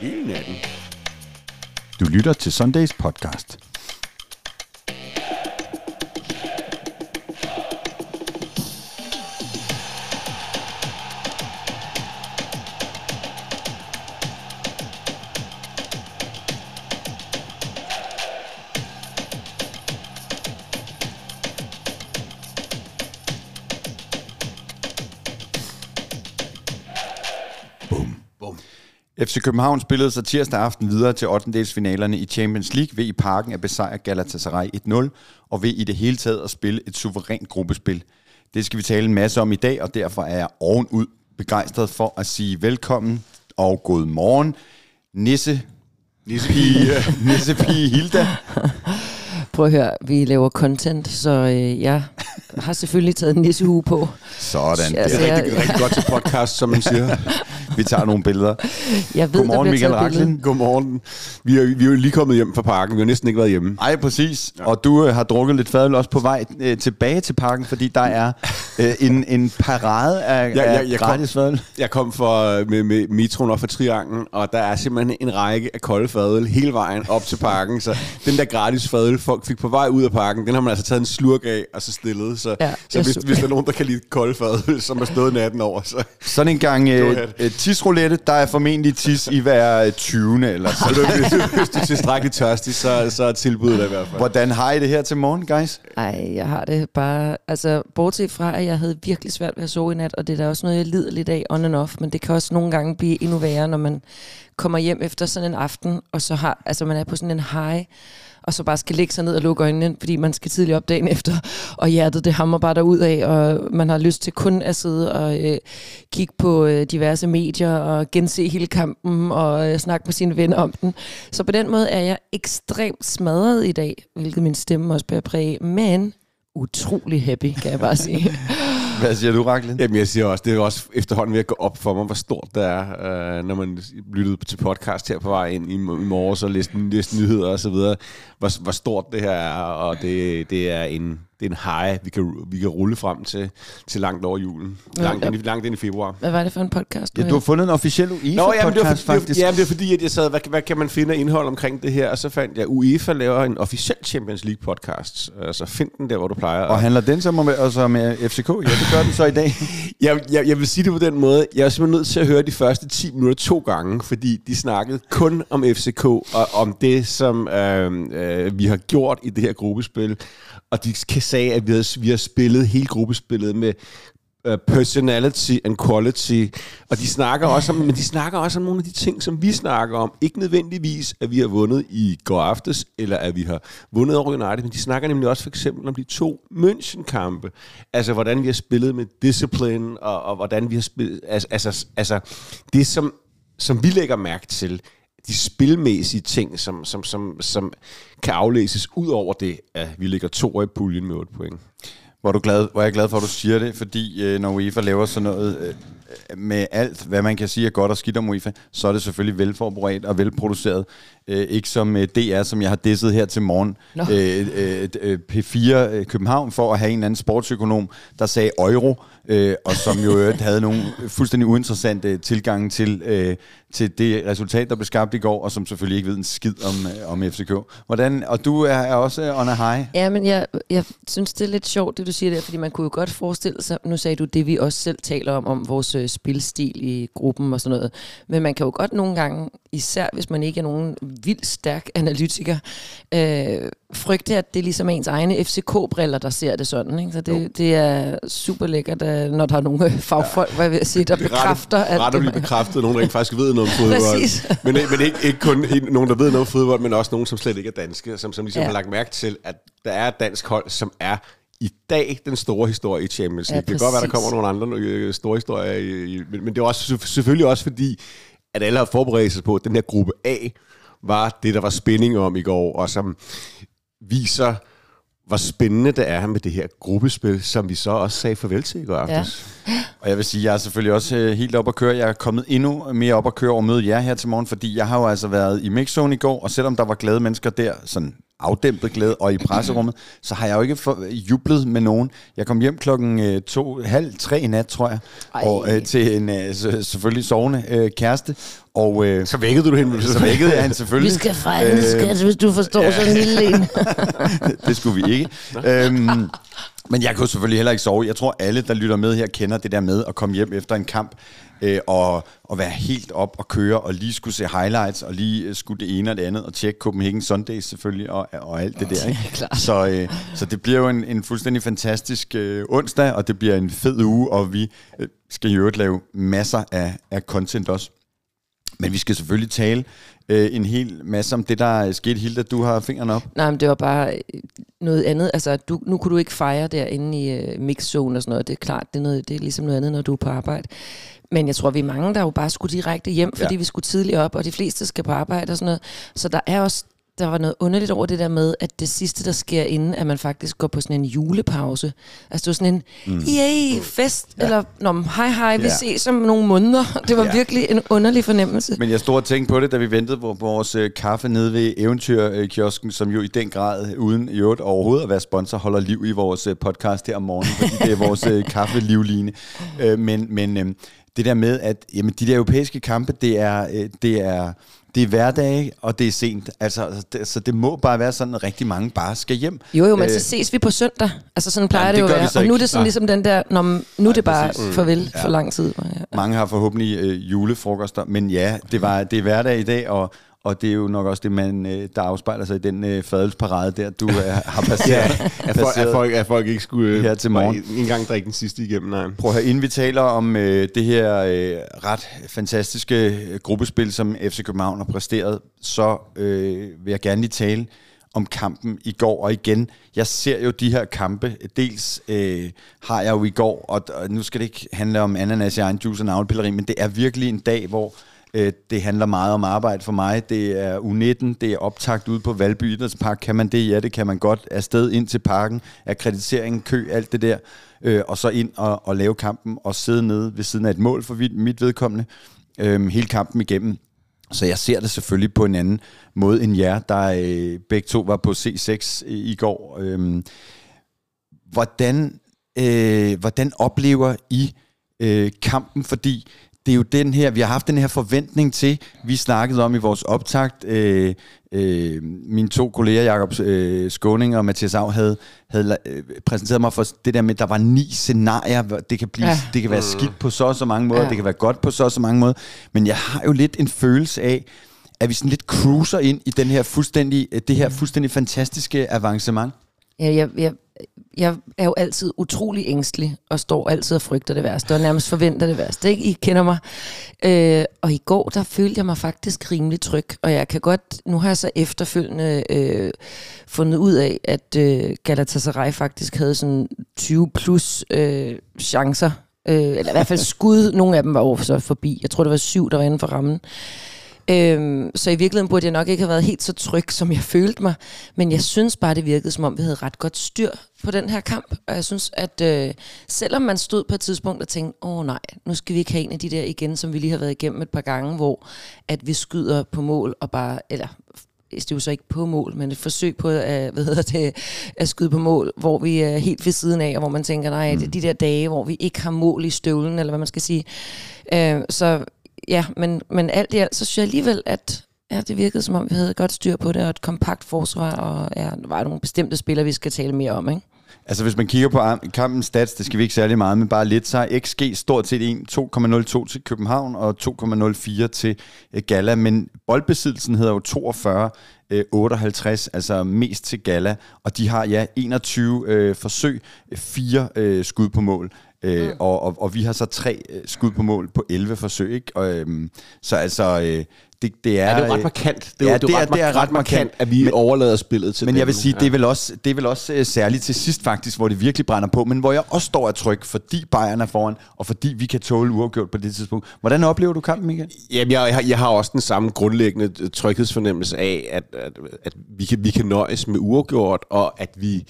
Hele natten. Du lytter til Sundays podcast. FC København spillede sig tirsdag aften videre til 8. finalerne i Champions League ved i parken at besejre Galatasaray 1-0 og ved i det hele taget at spille et suverænt gruppespil. Det skal vi tale en masse om i dag, og derfor er jeg ovenud begejstret for at sige velkommen og god morgen. Nisse, Nisse Pige, Nisse Pige Hilda. Prøv at høre, vi laver content, så øh, jeg har selvfølgelig taget en nissehue på. Sådan. Det Altså, er jeg- rigtig, rigtig godt til podcast, som man siger. Vi tager nogle billeder. Jeg ved, Godmorgen, Michael. Raklin. Godmorgen. Vi er, vi er jo lige kommet hjem fra parken. Vi har næsten ikke været hjemme. Ej, præcis. Ja. Og du øh, har drukket lidt fadøl også på vej øh, tilbage til parken, fordi der er øh, en, en parade af, Ja, ja, jeg kom- gratis fadøl. Jeg kom for, med, med metroen op fra Trianglen, og der er simpelthen en række af kolde fadøl hele vejen op til parken. Så den der gratis fadøl, folk fik på vej ud af parken, den har man altså taget en slurk af og så stillet. Så, Ja, så hvis, hvis der er nogen, der kan lide kolde fadøl, som er stået natten over, så, Sådan en gang øh, øh, tisroulette, der er formentlig tis i hver øh, 20. eller så så. hvis, du- hvis du er tilstrækkeligt tørstig, så, så er tilbuddet der i hvert fald. Hvordan har I det her til morgen, guys? Ej, jeg har det bare... Altså, bortset fra, at jeg havde virkelig svært ved at sove i nat, og det er da også noget, jeg lider lidt af on and off, men det kan også nogle gange blive endnu værre, når man kommer hjem efter sådan en aften, og så har... Altså, man er på sådan en high, og så bare skal lægge sig ned og lukke øjnene, fordi man skal tidligt op dagen efter, og hjertet det hammer bare derud af, og man har lyst til kun at sidde og øh, kigge på øh, diverse medier og gense hele kampen og øh, snakke med sine venner om den. Så på den måde er jeg ekstremt smadret i dag, hvilket min stemme også bærer præg men utrolig happy, kan jeg bare sige. Hvad siger du, Raklin? Jamen, jeg siger også, det er også efterhånden ved at gå op for mig, hvor stort det er, øh, når man lyttede til podcast her på vej ind i, i morges og læste, læste nyheder og så videre, hvor, hvor stort det her er, og det, det er en det er en high, vi kan, vi kan rulle frem til, til langt over julen. Ja, Langt, ja. ind, i- langt ind i februar. Hvad var det for en podcast, du Ja, du har fundet en officiel Nå, jamen, det var, UEFA-podcast, faktisk. jamen, det var fordi, at jeg sad, hvad, hvad kan man finde af indhold omkring det her? Og så fandt jeg, at UEFA laver en officiel Champions League podcast. Så find den der, hvor du plejer. Og handler den så med, og så med FCK? Ja, det gør den så i dag. Jeg, jeg, jeg vil sige det på den måde. Jeg er simpelthen nødt til at høre de første 10 minutter to gange, fordi de snakkede kun om FCK og om det, som øh, øh, vi har gjort i det her gruppespil. Og de kan sige, at vi har, vi har spillet hele gruppespillet med øh, personality and quality. Og de snakker også om, men de snakker også om nogle af de ting, som vi snakker om. Ikke nødvendigvis, at vi har vundet i går aftes, eller at vi har vundet over United, men de snakker nemlig også for eksempel om de to München-kampe. Altså, hvordan vi har spillet med discipline, og, og hvordan vi har spillet... Altså, altså, altså det, som, som vi lægger mærke til, de spilmæssige ting, som, som, som, som kan aflæses ud over det, at vi ligger to i puljen med 8 point. Hvor, du glad, hvor er jeg glad for, at du siger det, fordi øh, når UEFA laver sådan noget øh, med alt, hvad man kan sige er godt og skidt om UEFA, så er det selvfølgelig velforberedt og velproduceret. Øh, ikke som øh, DR, som jeg har disset her til morgen. Nå. Øh, øh, øh, P4 øh, København for at have en anden sportsøkonom, der sagde euro, øh, og som jo øvrigt havde nogle fuldstændig uinteressante tilgange til, øh, til det resultat, der blev skabt i går, og som selvfølgelig ikke ved en skid om, øh, om FCK. Hvordan, og du er, er også on a high. Ja, men jeg, jeg synes, det er lidt sjovt, det du siger der, fordi man kunne jo godt forestille sig, nu sagde du det, vi også selv taler om, om vores øh, spilstil i gruppen og sådan noget, men man kan jo godt nogle gange, især hvis man ikke er nogen vildt stærk analytiker, øh, frygte, at det er ligesom ens egne FCK-briller, der ser det sådan. Ikke? Så det, det er super lækkert, øh, når der er nogle øh, fagfolk, hvad vil jeg sige, der er bekræfter, ret, ret at blive bekræftet, nogen, der ikke faktisk ved noget om fodbold. Men, men ikke, ikke kun en- nogen, der ved noget om fodbold, men også nogen, som slet ikke er danske, som, som ligesom Ja. ja. har lagt mærke til, at der er et dansk hold, som er i dag den store historie i Champions Ja, League. det kan godt være, der kommer nogle andre øh, store historier, i, i, men, men det er også selvfø- selvfølgelig også fordi, at alle har forberedt sig på, at den her gruppe A var det, der var spænding om i går, og som viser, hvor spændende det er med det her gruppespil, som vi så også sagde farvel til i går aftes. Og jeg vil sige, jeg er selvfølgelig også øh, helt op at køre. Jeg er kommet endnu mere op at køre og møde jer her til morgen, fordi jeg har jo altså været i mixzone i går, og selvom der var glade mennesker der, sådan afdæmpet glæde, og i presserummet, så har jeg jo ikke for, jublet med nogen. Jeg kom hjem klokken øh, to, halv tre i nat, tror jeg, Ej. og øh, til en øh, selvfølgelig sovende øh, kæreste, Og øh, Så vækkede du hende. så vækkede jeg hende selvfølgelig. Vi skal fejre en skat, hvis du forstår ja. sådan en lille en. det skulle vi ikke. øhm, men jeg kunne selvfølgelig heller ikke sove. Jeg tror, alle, der lytter med her, kender det der med at komme hjem efter en kamp øh, og, og være helt op og køre, og lige skulle se highlights, og lige øh, skulle det ene og det andet, og tjekke Copenhagen Sundays selvfølgelig, og, og alt det der. Ikke? klart. Så, øh, så det bliver jo en, en fuldstændig fantastisk øh, onsdag, og det bliver en fed uge, og vi øh, skal i øvrigt lave masser af, af content også. Men vi skal selvfølgelig tale øh, en hel masse om det, der er sket. Hilda, du har fingeren op. Nej, men det var bare øh, noget andet. Altså, du, nu kunne du ikke fejre derinde i uh, mixzone og sådan noget. Det er klart, det er, noget, det er ligesom noget andet, når du er på arbejde. Men jeg tror, vi er mange, der jo bare skulle direkte hjem, fordi Ja. vi skulle tidligt op, og de fleste skal på arbejde og sådan noget. Så der er også der var noget underligt over det der med, at det sidste, der sker inden, at man faktisk går på sådan en julepause. Altså det var sådan en, mm. yay, fest, ja. eller Nå, hej hej, vi Ja. ses om nogle måneder. Det var Ja. ja. virkelig en underlig fornemmelse. Men jeg stod og tænkte på det, da vi ventede på vores øh, kaffe nede ved Eventyrkiosken, som jo i den grad, uden i øvrigt overhovedet at være sponsor, holder liv i vores øh, podcast her om morgenen, fordi det er vores øh, kaffelivline. Øh, men men øh, det der med, at jamen, de der europæiske kampe, det er, øh, det er, det er hverdag, og det er sent. Altså, det, så det må bare være sådan, at rigtig mange bare skal hjem. Jo, jo, men Øh, så ses vi på søndag. Altså sådan plejer Jamen, det det jo at være. Og nu er det sådan Nej. ligesom den der, når, nu er det bare præcis. farvel Ja. for lang tid. Ja. Mange har forhåbentlig øh, julefrokoster, men ja, det, var, det er hverdag i dag, og, og det er jo nok også det, man, øh, der afspejler sig i den øh, fadelsparade der, du øh, har passeret. Ja, at folk, at, folk, at folk ikke skulle øh, Her til morgen. en gang drikke den sidste igennem. Nej. Prøv at høre, inden vi taler om øh, det her øh, ret fantastiske øh, gruppespil, som FC København har præsteret, så øh, vil jeg gerne lige tale om kampen i går. Og igen, jeg ser jo de her kampe. Dels øh, har jeg jo i går, og, og nu skal det ikke handle om ananas i egen juice og navlepilleri, men det er virkelig en dag, hvor øh, det handler meget om arbejde for mig. Det er U19, det er optagt ude på Valby Idrætspark. Kan man det? Ja, det kan man godt. Afsted ind til parken, akkreditering, kø, alt det der. Øh, og så ind og, og lave kampen og sidde nede ved siden af et mål for mit, mit vedkommende. Øh, hele kampen igennem. Så jeg ser det selvfølgelig på en anden måde end jer, der øh, begge to var på C6 i, øh, i går. Øh, hvordan, øh, hvordan oplever I øh, kampen? Fordi det er jo den her, vi har haft den her forventning til, vi snakkede om i vores optakt, øh, øh, mine to kolleger, Jakob øh, Skåning og Mathias Av, havde, havde øh, præsenteret mig for det der med, at der var ni scenarier. Det kan, blive, ja. Det kan være skidt på så og så mange måder, ja. Ja. det kan være godt på så og så mange måder, men jeg har jo lidt en følelse af, at vi sådan lidt cruiser ind i den her fuldstændig, det her fuldstændig fantastiske avancement. Ja, jeg, jeg, jeg er jo altid utrolig ængstelig, og står altid og frygter det værste, og nærmest forventer det værste. Ikke? I kender mig. Øh, og i går, der følte jeg mig faktisk rimelig tryg, og jeg kan godt, nu har jeg så efterfølgende øh, fundet ud af, at øh, Galatasaray faktisk havde sådan 20 plus øh, chancer, øh, eller i hvert fald skud. Nogle af dem var jo så forbi. Jeg tror, det var syv, der var inden for rammen. Øhm, så i virkeligheden burde jeg nok ikke have været helt så tryg, som jeg følte mig. Men jeg synes bare, det virkede, som om vi havde ret godt styr på den her kamp. Og jeg synes, at øh, selvom man stod på et tidspunkt og tænkte, åh nej, nu skal vi ikke have en af de der igen, som vi lige har været igennem et par gange, hvor at vi skyder på mål og bare, eller det er jo så ikke på mål, men et forsøg på at, hvad hedder det, at skyde på mål, hvor vi er helt ved siden af, og hvor man tænker, nej, det er de der dage, hvor vi ikke har mål i støvlen, eller hvad man skal sige. Øh, så ja, men, men alt i alt, så synes jeg alligevel, at ja, det virkede som om, vi havde godt styr på det, og et kompakt forsvar, og ja, der var nogle bestemte spillere, vi skal tale mere om, ikke? Altså hvis man kigger på kampens stats, det skal vi ikke særlig meget, men bare lidt, så er XG stort set 1, 2,02 til København og 2,04 til øh, Gala, men boldbesiddelsen hedder jo 42, 58, øh, altså mest til Gala, og de har ja 21 øh, forsøg, øh, fire øh, skud på mål. Øh, mm. og, og, og vi har så tre øh, skud på mål på 11 forsøg, ikke? Og, øhm, så altså, øh, det, det er... Ja, det er ret øh, markant. Det er, ja, det er, ret, det er ret markant, at vi Men- overlader spillet til men dem. jeg vil sige, det er vel også, det er vel også uh, særligt til sidst faktisk, hvor det virkelig brænder på, men hvor jeg også står af tryk, fordi Bayern er foran, og fordi vi kan tåle uafgjort på det tidspunkt. Hvordan oplever du kampen, Michael? Jamen, jeg, jeg, jeg har også den samme grundlæggende øh, tryghedsfornemmelse af, at, at, at vi, kan, vi kan nøjes med uafgjort, og at vi...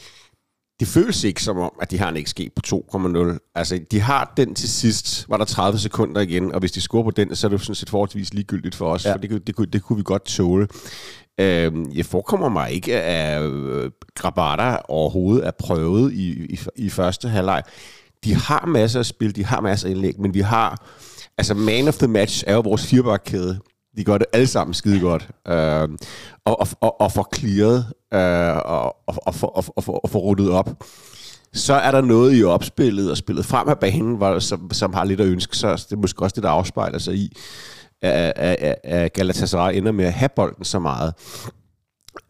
Det føles ikke som om, at de har en XG på 2,0. Altså, de har den til sidst, var der 30 sekunder igen, og hvis de scorer på den, så er det jo sådan set forholdsvis ligegyldigt for os, Ja. for det, kunne- det, kunne, det kunne vi godt tåle. Øhm, jeg forekommer mig ikke, at øh, Grabata overhovedet er prøvet i, i, i første halvleg. De har masser af spil, de har masser af indlæg, men vi har... Altså, man of the match er jo vores firebakkæde. De gør det alle sammen skide godt. Øh, og, og, og, og får clearet, øh, og, og, og, og, og, og, og får ruttet op. Så er der noget i opspillet og spillet frem af banen, hvor, som, som har lidt at ønske sig. Det er måske også det, der afspejler sig i, at, at, at Galatasaray ender med at have bolden så meget.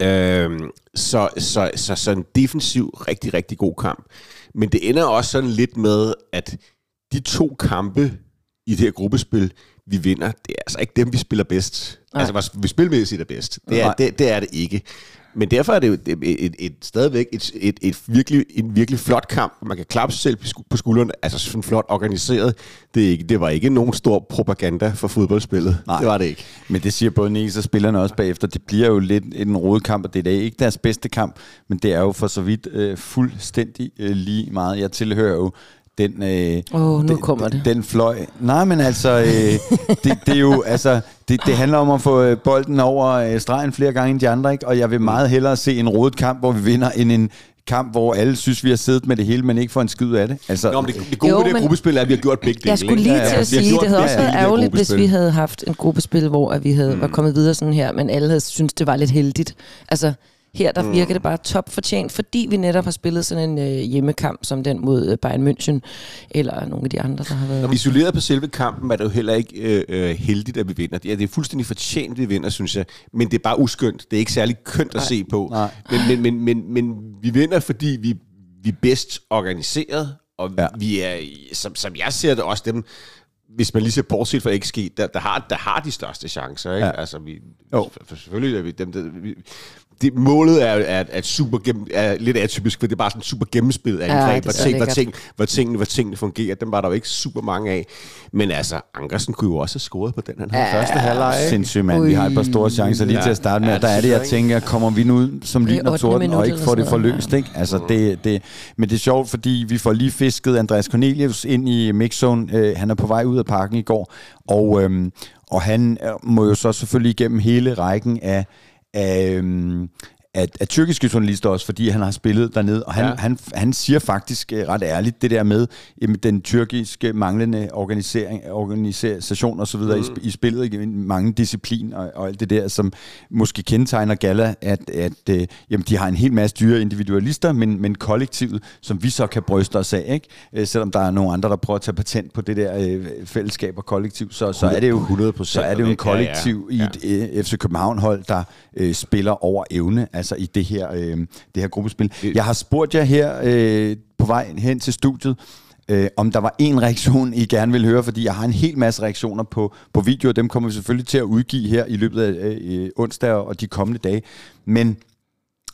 Øhm, så, så, så, så en defensiv, rigtig, rigtig god kamp. Men det ender også sådan lidt med, at de to kampe i det her gruppespil, vi vinder, det er altså ikke dem, vi spiller bedst. Nej. Altså, vi spilmæssigt er bedst. Det er, det, det er det ikke. Men derfor er det jo et, et, et, stadigvæk et, et, et virkelig, en virkelig flot kamp. Man kan klappe sig selv på sku- på skuldrene. Altså sådan flot organiseret. Det, er ikke, det var ikke nogen stor propaganda for fodboldspillet. Nej. Det var det ikke. Men det siger både Niels og spillerne også bagefter. Det bliver jo lidt en rodekamp, og det er da ikke deres bedste kamp, men det er jo for så vidt øh, fuldstændig øh, lige meget. Jeg tilhører jo den... Øh, Åh, nu den, kommer den, det. Den fløj. Nej, men altså, øh, det, det er jo, altså, det, det handler om at få øh, bolden over øh, stregen flere gange end de andre, ikke? Og jeg vil meget hellere se en rodet kamp, hvor vi vinder, end en kamp, hvor alle synes, vi har siddet med det hele, men ikke får en skid ud af det. Altså, Nå, men det, det gode Jo, ved det men- gruppespil er, at vi har gjort begge dele. Jeg skulle lige Ja, ja. til Vi at sige, det havde også været ærgerligt, hvis vi havde haft en gruppespil, hvor at vi havde, Mm. var kommet videre sådan her, men alle havde syntes, det var lidt heldigt. Altså, her der virker det bare top fortjent, fordi vi netop har spillet sådan en øh, hjemmekamp, som den mod øh, Bayern München, eller nogle af de andre, der har været. Når vi isoleret på selve kampen, er det jo heller ikke øh, øh, heldigt, at vi vinder. Ja, det er fuldstændig fortjent, at vi vinder, synes jeg. Men det er bare uskyndt. Det er ikke særlig kønt at se på. Nej. Men, men, men, men, men vi vinder, fordi vi, vi er bedst organiseret, og Ja. vi er, som, som jeg ser det, også dem, hvis man lige ser bortset fra XG, der, der, har, der har de største chancer. Ikke? Ja. Ja. Altså, vi, Jo. for, for selvfølgelig er vi dem, der... Vi, det, målet er, er, er, super gennem, er lidt atypisk, for det er bare sådan super gennemspil af Ja, angreb, det hvor, ting, hvor, ting, hvor, tingene, hvor tingene fungerer. Dem var der jo ikke super mange af. Men altså, Ankersen kunne jo også have scoret på den, han Ja. første halvleg. ikke? Sindssygt, mand. Vi har et par store chancer lige Ja. til at starte med. Ja, der er det, jeg tænker, kommer vi nu ud som lyn og 8. torden, og ikke får det forløst, ikke? Altså, det, det, men det er sjovt, fordi vi får lige fisket Andreas Cornelius ind i mixzone. Øh, han er på vej ud af parken i går, og, øhm, og han øh, må jo så selvfølgelig igennem hele rækken af, Um. Af, af tyrkiske journalister også, fordi han har spillet dernede, og han, ja. Ja. han, han siger faktisk øh, ret ærligt det der med jamen, den tyrkiske manglende organisering, organisation og så videre mm. i, i spillet, i mange disciplin og, og alt det der, som måske kendetegner Gala, at, at øh, jamen, de har en hel masse dyre individualister, men, men kollektivet, som vi så kan bryste os af, ikke? Øh, selvom der er nogle andre, der prøver at tage patent på det der øh, fællesskab og kollektiv, så, så er det jo 100% så er det jo en væk. Ja, ja. kollektiv i et øh, FC København-hold, der øh, spiller over evne, altså i det her, øh, det her gruppespil. Jeg har spurgt jer her øh, på vej hen til studiet, øh, om der var en reaktion, I gerne vil høre, fordi jeg har en hel masse reaktioner på, på video, og dem kommer vi selvfølgelig til at udgive her i løbet af øh, onsdag og de kommende dage. Men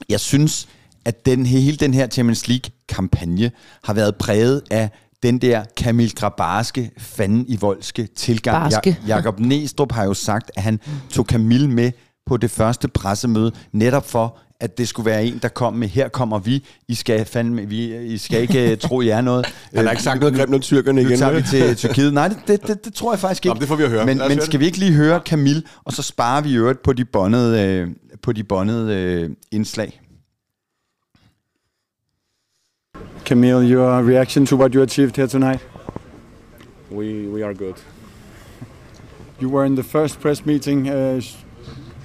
jeg synes, at den, hele den her Champions League-kampagne har været præget af den der Kamil Grabarske, fanden i voldske tilgang. Barske. Ja, Jakob Næstrup har jo sagt, at han tog Kamil med på det første pressemøde, netop for, at det skulle være en, der kom med, her kommer vi, I skal, fandme, vi, I skal ikke øh, tro, I er noget. Han har ikke sagt noget grimt om tyrkerne Nu igen. tager vi til Tyrkiet. Nej, det, det, det, det tror jeg faktisk ikke. men det får vi at høre. Men, men høre skal det. vi ikke lige høre Camille, og så sparer vi øvrigt på de båndede, øh, på de båndede øh, indslag. Camille, your reaction to what you achieved here tonight? We we are good. You were in the first press meeting. Uh,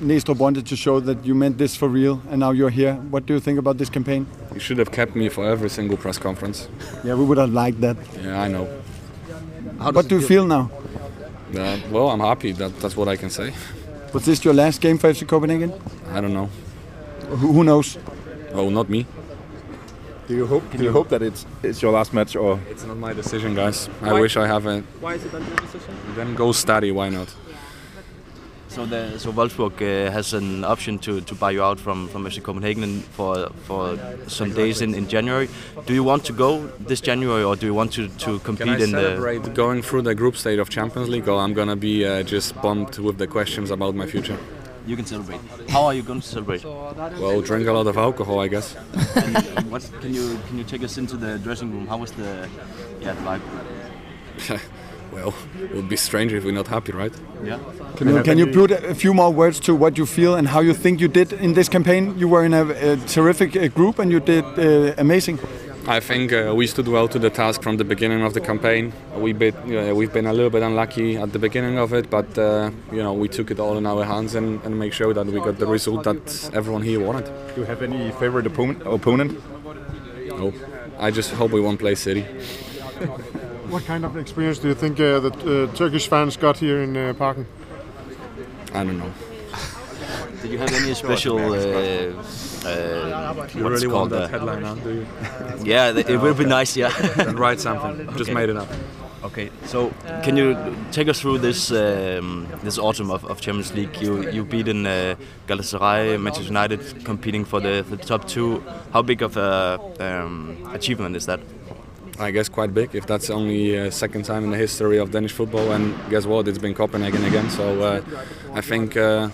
sh- Næstrup wanted to show that you meant this for real, and now you're here. What do you think about this campaign? You should have kept me for every single press conference. Yeah, we would have liked that. Yeah, I know. what do you feel now? Uh, well, I'm happy. That that's what I can say. Was this your last game for FC Copenhagen? I don't know. Who, who knows? Oh, not me. Do you hope? Do you hope that it's it's your last match or? It's not my decision, guys. I wish I have a. Why is it not your decision? Then go study. Why not? So, the, so Wolfsburg uh, has an option to, to buy you out from, from FC Copenhagen for for some days in, in January. Do you want to go this January or do you want to, to Can compete I in the? going through the group stage of Champions League, or I'm gonna be uh, just bumped with the questions about my future? You can celebrate. How are you going to celebrate? Well, drink a lot of alcohol, I guess. what can you can you take us into the dressing room? How was the yeah the vibe? well, it would be strange if we're not happy, right? Yeah. Camille, can you put a few more words to what you feel and how you think you did in this campaign? You were in a, a terrific uh, group and you did uh, amazing. I think uh, we stood well to the task from the beginning of the campaign. We bit, uh, we've been a little bit unlucky at the beginning of it, but uh, you know we took it all in our hands and, and make sure that we got the result that everyone here wanted. Do you have any favorite opponent? opponent? No, I just hope we won't play City. What kind of experience do you think uh, the uh, Turkish fans got here in uh, Parken? I don't know. Did you have any special? Uh, uh, You really want that uh, headline now, do you? Yeah, th- it would be nice. Yeah. then write something. I just made it up. Okay, so can you take us through this um, this autumn of, of Champions League? You you beaten uh, Galatasaray, Manchester United, competing for the the top two. How big of a um, achievement is that? I guess quite big. If that's only uh, second time in the history of Danish football, and guess what? It's been Copenhagen again. So uh, I think uh,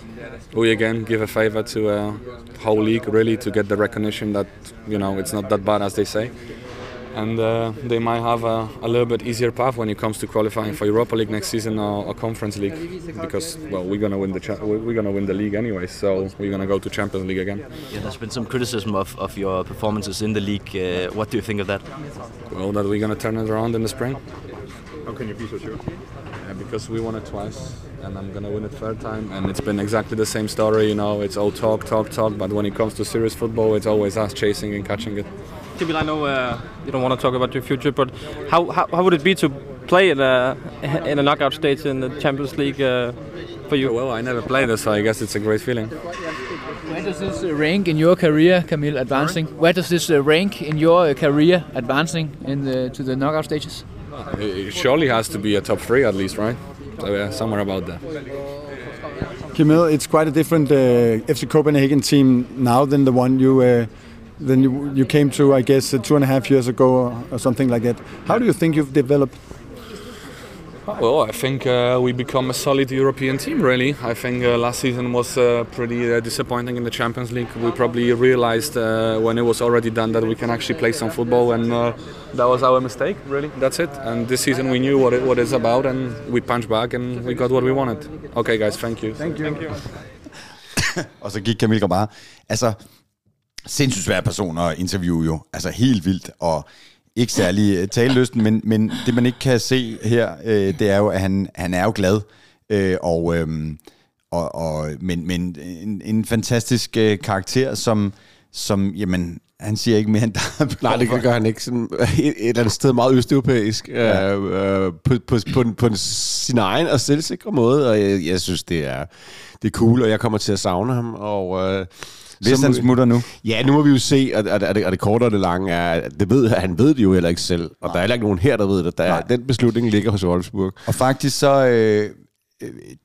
we again give a favor to uh, whole league really to get the recognition that you know it's not that bad as they say. And uh, they might have a, a little bit easier path when it comes to qualifying for Europa League next season or, or Conference League, because well, we're gonna win the cha- we're gonna win the league anyway, so we're gonna go to Champions League again. Yeah, there's been some criticism of, of your performances in the league. Uh, what do you think of that? Well, that we're gonna turn it around in the spring. How can you be so sure? Yeah, because we won it twice, and I'm gonna win it third time. And it's been exactly the same story, you know. It's all talk, talk, talk, but when it comes to serious football, it's always us chasing and catching it. Tibil, I know uh, you don't want to talk about your future, but how, how, how would it be to play in a in a knockout stage in the Champions League uh, for you? Well, I never played it, so I guess it's a great feeling. Where does this uh, rank in your career, Camille, advancing? Where does this uh, rank in your uh, career, advancing in the, to the knockout stages? It surely has to be a top three at least, right? So yeah, somewhere about there. Camille, it's quite a different uh, FC Copenhagen team now than the one you uh, than you, you came to, I guess, uh, two and a half years ago or, or something like that. How do you think you've developed? Well, I think uh, we become a solid European team, really. I think uh, last season was uh, pretty uh, disappointing in the Champions League. We probably realized uh, when it was already done that we can actually play some football, and uh, that was our mistake, really. That's it. And this season we knew what, it, what it's about, and we punched back, and we got what we wanted. Okay, guys, thank you. Thank you. Thank you. og så gik Camille bare. Altså, sindssygt svær person at interviewe jo. Altså helt vildt, og ikke særlig uh, talelysten, men, men det man ikke kan se her, øh, det er jo, at han, han er jo glad. Øh, og, øhm, og, og, men, men en, en fantastisk øh, karakter, som, som, jamen, han siger ikke mere, end der er Nej, det gør han ikke. Sådan, et, et eller andet sted meget østeuropæisk. Ja. Øh, øh, på, på, på, på, på sin egen og selvsikre måde. Og jeg, jeg synes, det er, det er cool, og jeg kommer til at savne ham. Og, øh, Hvis han smutter nu. Ja, nu må vi jo se, og, og, og, det, og det korte og det lange er, det ved, han ved det jo heller ikke selv. Og der er heller ikke nogen her, der ved det. Der, er- den beslutning ligger hos Wolfsburg. Og faktisk så, øh,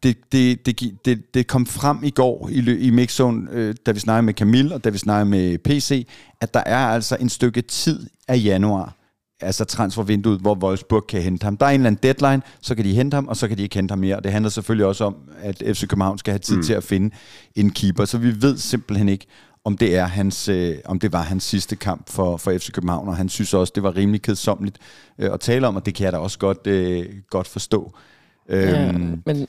det, det, det, det, det kom frem i går i, i mixzone, øh, da vi snakkede med Camille, og da vi snakkede med PC, at der er altså en stykke tid af januar, altså transfervinduet, hvor Wolfsburg kan hente ham. Der er en eller anden deadline, så kan de hente ham, og så kan de ikke hente ham mere. Det handler selvfølgelig også om, at FC København skal have tid mm. til at finde en keeper, så vi ved simpelthen ikke, om det er hans, øh, om det var hans sidste kamp for, for FC København, og han synes også, det var rimelig kedsomligt øh, at tale om, og det kan jeg da også godt, øh, godt forstå. Ja, Øhm, men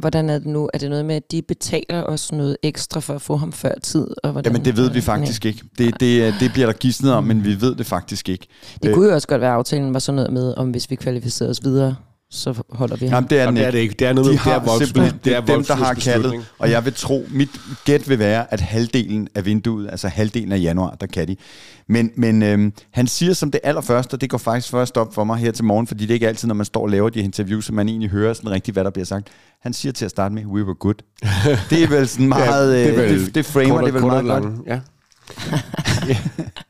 hvordan er det nu? Er det noget med, at de betaler os noget ekstra for at få ham før tid? Og hvordan, Jamen, det ved vi faktisk ikke. Det, det, det bliver der gidsnet om, men vi ved det faktisk ikke. Det kunne jo også godt være, at aftalen var sådan noget med, om hvis vi kvalificerer os videre, så holder vi ham. Jamen, det er, Jamen, det er det ikke. Det er noget de med- det er har Wolfsburg- simpelthen, det er dem, der har kaldet. Og jeg vil tro, mit gæt vil være, at halvdelen af vinduet, altså halvdelen af januar, der kan de. Men, men øhm, han siger som det allerførste, og det går faktisk først op for mig her til morgen, fordi det er ikke altid, når man står og laver de interviews, så man egentlig hører sådan rigtigt, hvad der bliver sagt. Han siger til at starte med, we were good. Det er vel sådan meget, Ja, det, vel det, det framer kort og- det vel meget lang. godt. Ja.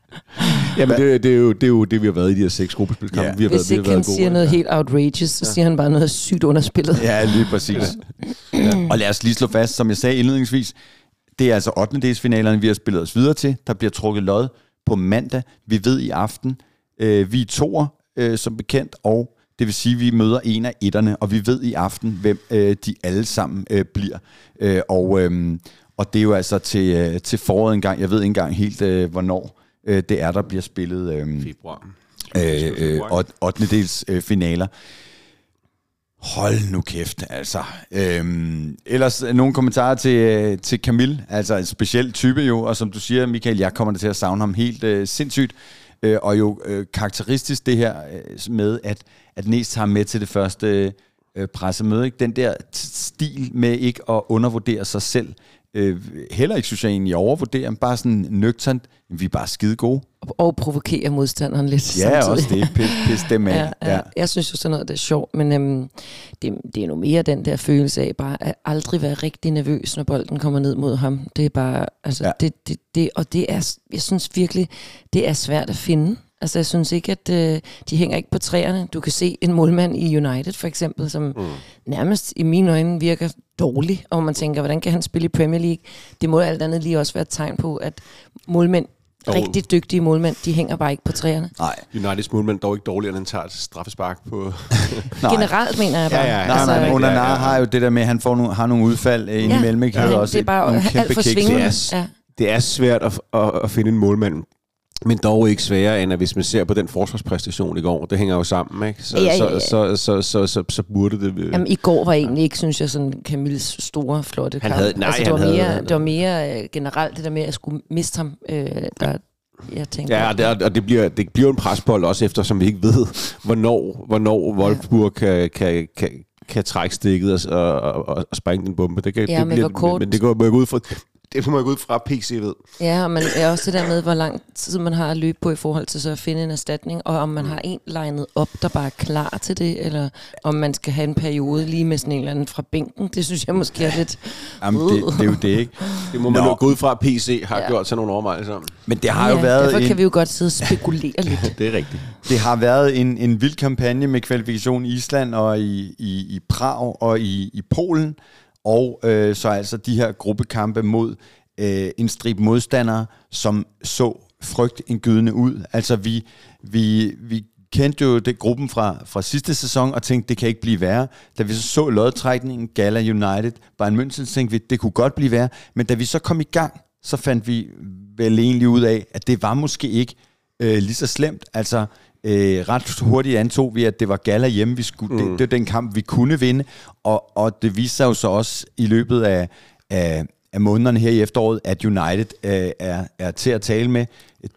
Jamen, det, det, er jo, det er jo det, vi har været i de her seks gruppespilskampe. Ja. Vi har været, Hvis vi har ikke han været gode. siger noget helt outrageous, så siger han bare noget sygt underspillet. Ja, lige præcis. ja. Og lad os lige slå fast, som jeg sagde indledningsvis, det er altså 8. finalerne, vi har spillet os videre til. Der bliver trukket lod på mandag. Vi ved i aften, øh, vi er toer, øh, som bekendt, og det vil sige, at vi møder en af etterne, og vi ved i aften, hvem øh, de alle sammen øh, bliver. Øh, og, øh, og det er jo altså til, øh, til foråret engang. Jeg ved ikke engang helt, øh, hvornår øh, det er, der bliver spillet øh, Februar. øh, øh, 8. dels øh, finaler. Hold nu kæft, altså. Øhm, ellers øh, nogle kommentarer til, øh, til Camille, altså en speciel type jo, og som du siger, Michael, jeg kommer til at savne ham helt øh, sindssygt. Øh, og jo øh, karakteristisk det her øh, med, at, at Næs tager med til det første øh, pressemøde. Ikke? Den der stil med ikke at undervurdere sig selv. Øh, heller ikke, synes jeg egentlig, overvurdere, men bare sådan nøgternt. Vi er bare skide gode. Og, og provokere modstanderen lidt Ja, samtidig. også det. Pis, pis dem af. Ja, ja. Jeg synes jo sådan noget, det er sjovt, men øhm, det, det er nu mere den der følelse af bare at aldrig være rigtig nervøs, når bolden kommer ned mod ham. Det er bare, altså, ja. det, det, det, og det er, jeg synes virkelig, det er svært at finde. Altså, jeg synes ikke, at øh, de hænger ikke på træerne. Du kan se en målmand i United, for eksempel, som mm. nærmest i mine øjne virker dårlig, og man tænker, hvordan kan han spille i Premier League? Det må alt andet lige også være et tegn på, at målmænd, Dog- rigtig dygtige målmænd, de hænger bare ikke på træerne. Nej. Uniteds målmand dog ikke dårligere, end han tager et straffespark på... Nej. Generelt mener jeg bare. Ja, ja, ja. Nej, altså, men ja, Onana ja. har jo det der med, at han får nogle, har nogle udfald øh, Ja, imellem. Ikke? ja, det er bare nogle alt kæmpe for svingende. Det er, Ja. det er svært at, at, at finde en målmand, men dog ikke sværere, end at hvis man ser på den forsvarspræstation i går, det hænger jo sammen, ikke? Så, Ja, ja, ja. Så, så, så, så, så, så burde det... øh, Jamen, i går var egentlig ikke, synes jeg, sådan Camilles store, flotte Han kamp. havde- nej, altså, det, han var havde- mere, det var mere øh, generelt det der med, at jeg skulle miste ham. Øh, der, jeg tænkte, Ja, og det, og det bliver, det bliver en presbold også, eftersom vi ikke ved, hvornår, hvornår Wolfsburg kan, kan, kan, kan trække stikket og, og, og, og sprænge den bombe. Det kan, Ja, det men hvor kort- Men det går må jeg ud fra, det må jeg gå ud fra, PC ved. Ja, og man er også det der med, hvor lang tid man har at løbe på i forhold til så at finde en erstatning, og om man har en legnet op, der bare er klar til det, eller om man skal have en periode lige med sådan en eller anden fra bænken. Det synes jeg måske er lidt... Jamen, det, det er jo det, ikke? Det må man Nå. jo gå ud fra, at PC har Ja. gjort sig nogle overvejelser om. Men det har jo ja, været derfor en, kan vi jo godt sidde og spekulere lidt. Det er rigtigt. det har været en, en vild kampagne med kvalifikation i Island og i, i, i Prag og i, i Polen. Og øh, så altså de her gruppekampe mod øh, en strip modstandere, som så frygtindgydende ud. Altså vi, vi, vi kendte jo det gruppen fra, fra sidste sæson og tænkte, det kan ikke blive værre. Da vi så så lodtrækningen, Gala United, Bayern München, tænkte vi, det kunne godt blive værre. Men da vi så kom i gang, så fandt vi vel egentlig ud af, at det var måske ikke øh, lige så slemt. Altså, øh, ret hurtigt antog vi, at det var Gala hjemme, vi skulle, mm. det, det var den kamp, vi kunne vinde. Og, og det viste sig jo så også i løbet af, af, af månederne her i efteråret, at United øh, er, er til at tale med.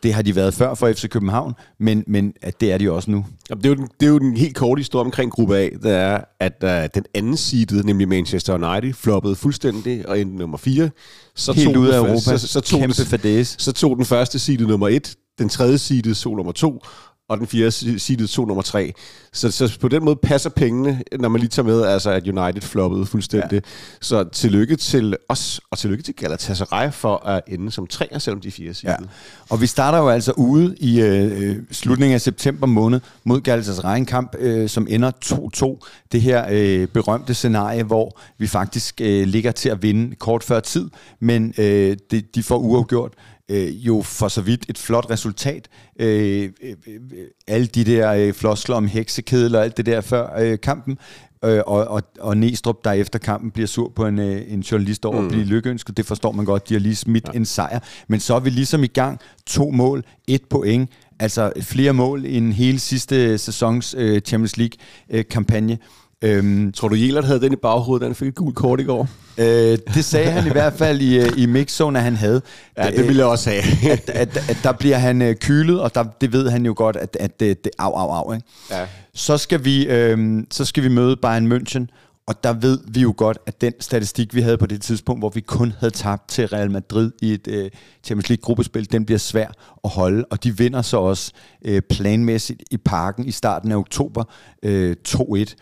Det har de været før for FC København, men, men at det er de også nu. Jamen, det, er jo den, det er jo den helt korte historie omkring gruppe A, det er, at uh, den anden seedede, nemlig Manchester United, floppede fuldstændig og endte nummer 4. Så Helt tog den af Europa. Så, så, tog, Kæmpe fadæse. så tog den første seedede nummer 1, den tredje seedede så nummer 2, og den fjerde seedede så nummer 3. Så, så på den måde passer pengene, når man lige tager med, altså at United floppede fuldstændig. Ja. Så tillykke til os, og tillykke til Galatasaray for at ende som treer, selvom de er fire Ja. seedede. Og vi starter jo altså ude i øh, øh, slutningen af september måned mod Galatasaray en kamp, øh, som ender 2-2. Det her øh, berømte scenarie, hvor vi faktisk øh, ligger til at vinde kort før tid, men øh, de, de får uafgjort. Øh, jo for så vidt et flot resultat. Øh, øh, øh, alle de der øh, floskler om heksekedel og alt det der før øh, kampen. Øh, og, og, og Næstrup, der efter kampen bliver sur på en, øh, en journalist over mm. at blive lykkeønsket, det forstår man godt, de har lige smidt ja. en sejr. Men så er vi ligesom i gang, to mål, et point, altså flere mål end hele sidste sæsons øh, Champions League-kampagne. Øhm, Tror du, Jelert havde den i baghovedet, da han fik et gult kort i går? øh, det sagde han i hvert fald i, øh, i mixzone, at han havde. Ja, det ville jeg også have. at, at, at der bliver han øh, kylet, og der, det ved han jo godt, at, at det, det au, au, au. Ikke? Ja. Så, skal vi, øh, så skal vi møde Bayern München, og der ved vi jo godt, at den statistik, vi havde på det tidspunkt, hvor vi kun havde tabt til Real Madrid i et øh, Champions League-gruppespil, den bliver svær at holde, og de vinder så også øh, planmæssigt i parken i starten af oktober øh, 2-1.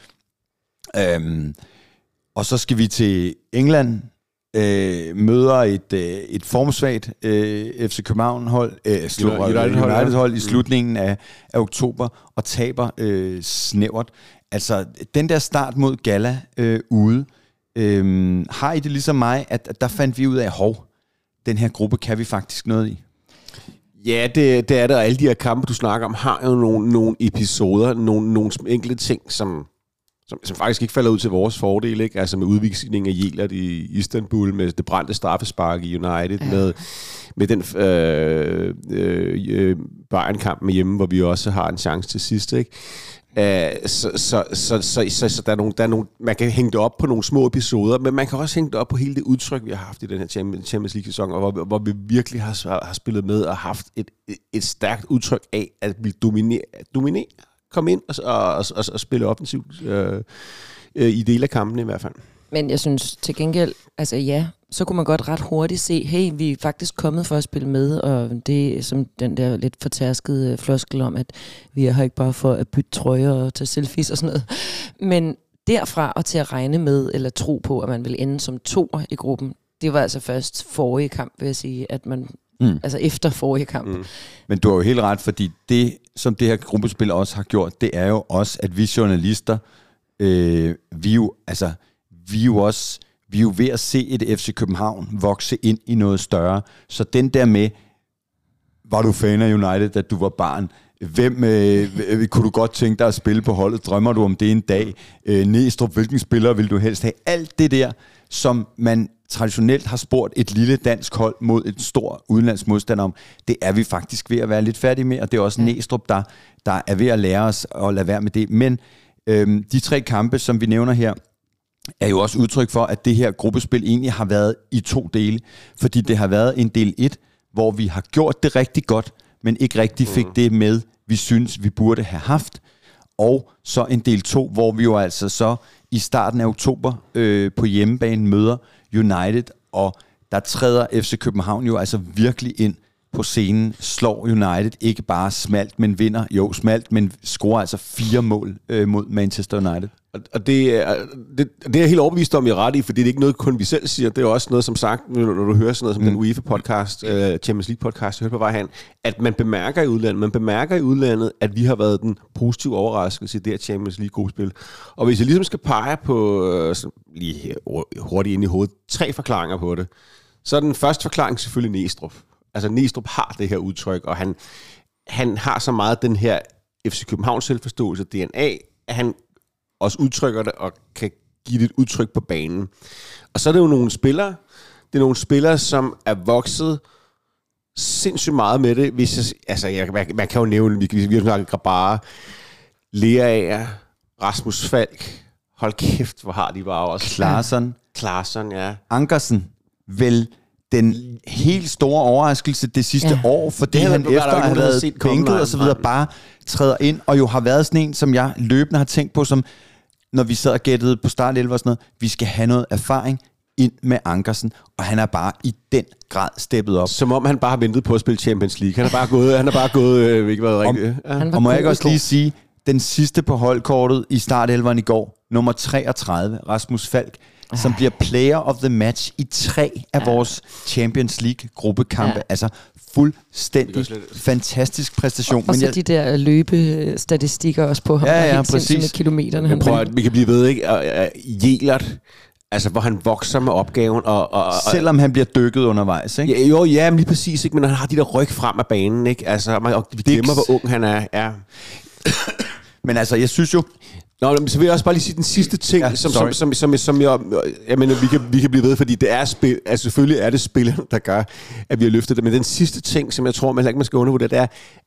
Øhm, og så skal vi til England, øh, møder et, øh, et formsvagt øh, FC København-hold, øh, United- United-hold United-hold, ja. I Mm. slutningen af, af oktober, og taber øh, snævert. Altså, den der start mod Gala øh, ude, øh, har I det ligesom mig, at, at der fandt vi ud af, hov, den her gruppe kan vi faktisk noget i? Ja, det, det er det, og alle de her kampe, du snakker om, har jo nogle, nogle episoder, nogle, nogle enkelte ting, som, som, som faktisk ikke falder ud til vores fordel, ikke? Altså med udvisning af Jelert i Istanbul, med det brændte straffespark i United, ja. med, med den øh, øh, øh, Bayern-kamp med hjemme, hvor vi også har en chance til sidst, ikke? Så, så, så, så, så, så der er nogle, der er nogle, man kan hænge det op på nogle små episoder, men man kan også hænge det op på hele det udtryk, vi har haft i den her Champions League-sæson, og hvor, hvor vi virkelig har, har spillet med og haft et, et, stærkt udtryk af, at vi dominerer, dominerer komme ind og, og, og, og, spille offensivt øh, øh, i dele af kampen i hvert fald. Men jeg synes til gengæld, altså ja, så kunne man godt ret hurtigt se, hey, vi er faktisk kommet for at spille med, og det er som den der lidt fortærskede øh, floskel om, at vi er her ikke bare for at bytte trøjer og tage selfies og sådan noget. Men derfra og til at regne med, eller tro på, at man vil ende som to i gruppen, det var altså først forrige kamp, vil jeg sige, at man Mm. Altså efter forrige kamp. Mm. Men du har jo helt ret, fordi det, som det her gruppespil også har gjort, det er jo også, at vi journalister, øh, vi jo, altså, vi jo også, vi er jo ved at se et FC København vokse ind i noget større. Så den der med, var du fan af United, da du var barn? Hvem øh, kunne du godt tænke dig at spille på holdet? Drømmer du om det en dag? Øh, Næstrup, hvilken spiller vil du helst have? Alt det der, som man traditionelt har spurgt et lille dansk hold mod et stor udenlandsk modstander om, det er vi faktisk ved at være lidt færdige med, og det er også Næstrup, der, der er ved at lære os at lade være med det. Men øhm, de tre kampe, som vi nævner her, er jo også udtryk for, at det her gruppespil egentlig har været i to dele. Fordi det har været en del 1, hvor vi har gjort det rigtig godt, men ikke rigtig fik mm. det med, vi synes, vi burde have haft. Og så en del 2, hvor vi jo altså så i starten af oktober øh, på hjemmebane møder United, og der træder FC København jo altså virkelig ind på scenen, slår United ikke bare smalt, men vinder. Jo, smalt, men scorer altså fire mål øh, mod Manchester United. Og det, er, det, det er jeg helt overbevist om, er ret i, fordi det er ikke noget, kun vi selv siger. Det er også noget, som sagt, når du hører sådan noget som mm. den UEFA-podcast, uh, Champions League-podcast, jeg hørte på vej hen, at man bemærker i udlandet, man bemærker i udlandet, at vi har været den positive overraskelse i det her Champions League-gruppespil. Og hvis jeg ligesom skal pege på, uh, lige hurtigt ind i hovedet, tre forklaringer på det, så er den første forklaring selvfølgelig Næstrup. Altså Næstrup har det her udtryk, og han, han har så meget den her FC Københavns selvforståelse, DNA, at han også udtrykker det og kan give det et udtryk på banen. Og så er det jo nogle spillere, det er nogle spillere, som er vokset sindssygt meget med det. Hvis jeg, altså, jeg, man, man kan jo nævne, vi, vi har snakket Grabara, Lea Rasmus Falk, hold kæft, hvor har de bare også. Klaarsson. Klaarsson, ja. Ankersen, vel den helt store overraskelse det sidste ja. år, fordi det han efter at have været bænket og så videre, bare træder ind, og jo har været sådan en, som jeg løbende har tænkt på, som når vi sad og gættede på start 11 og sådan noget, vi skal have noget erfaring ind med Ankersen, og han er bare i den grad steppet op. Som om han bare har ventet på at spille Champions League. Han har bare gået, han har bare gået, øh, ikke været rigtigt. Ja. Og må jeg ikke også lige sige, den sidste på holdkortet i start 11 i går, nummer 33, Rasmus Falk, som bliver player of the match i tre af ja. vores Champions League gruppekampe. Ja. Altså fuldstændig fantastisk præstation. Og, og så jeg, de der løbestatistikker også på ham, ja, ja, præcis. med kilometerne. Men prøv at vi kan blive ved, ikke? Jelert, Altså, hvor han vokser med opgaven. Og, og, og, Selvom han bliver dykket undervejs, ikke? Ja, jo, ja, men lige præcis, ikke? Men han har de der ryg frem af banen, ikke? Altså, og vi glemmer, hvor ung han er. Ja. men altså, jeg synes jo, Nå, men så vil jeg også bare lige sige den sidste ting, ja, som, som, som, som, som jeg, jeg mener, vi kan, vi kan blive ved, fordi det er spil, altså selvfølgelig er det spillerne, der gør, at vi har løftet det, men den sidste ting, som jeg tror, man ikke man skal undervurdere, det er,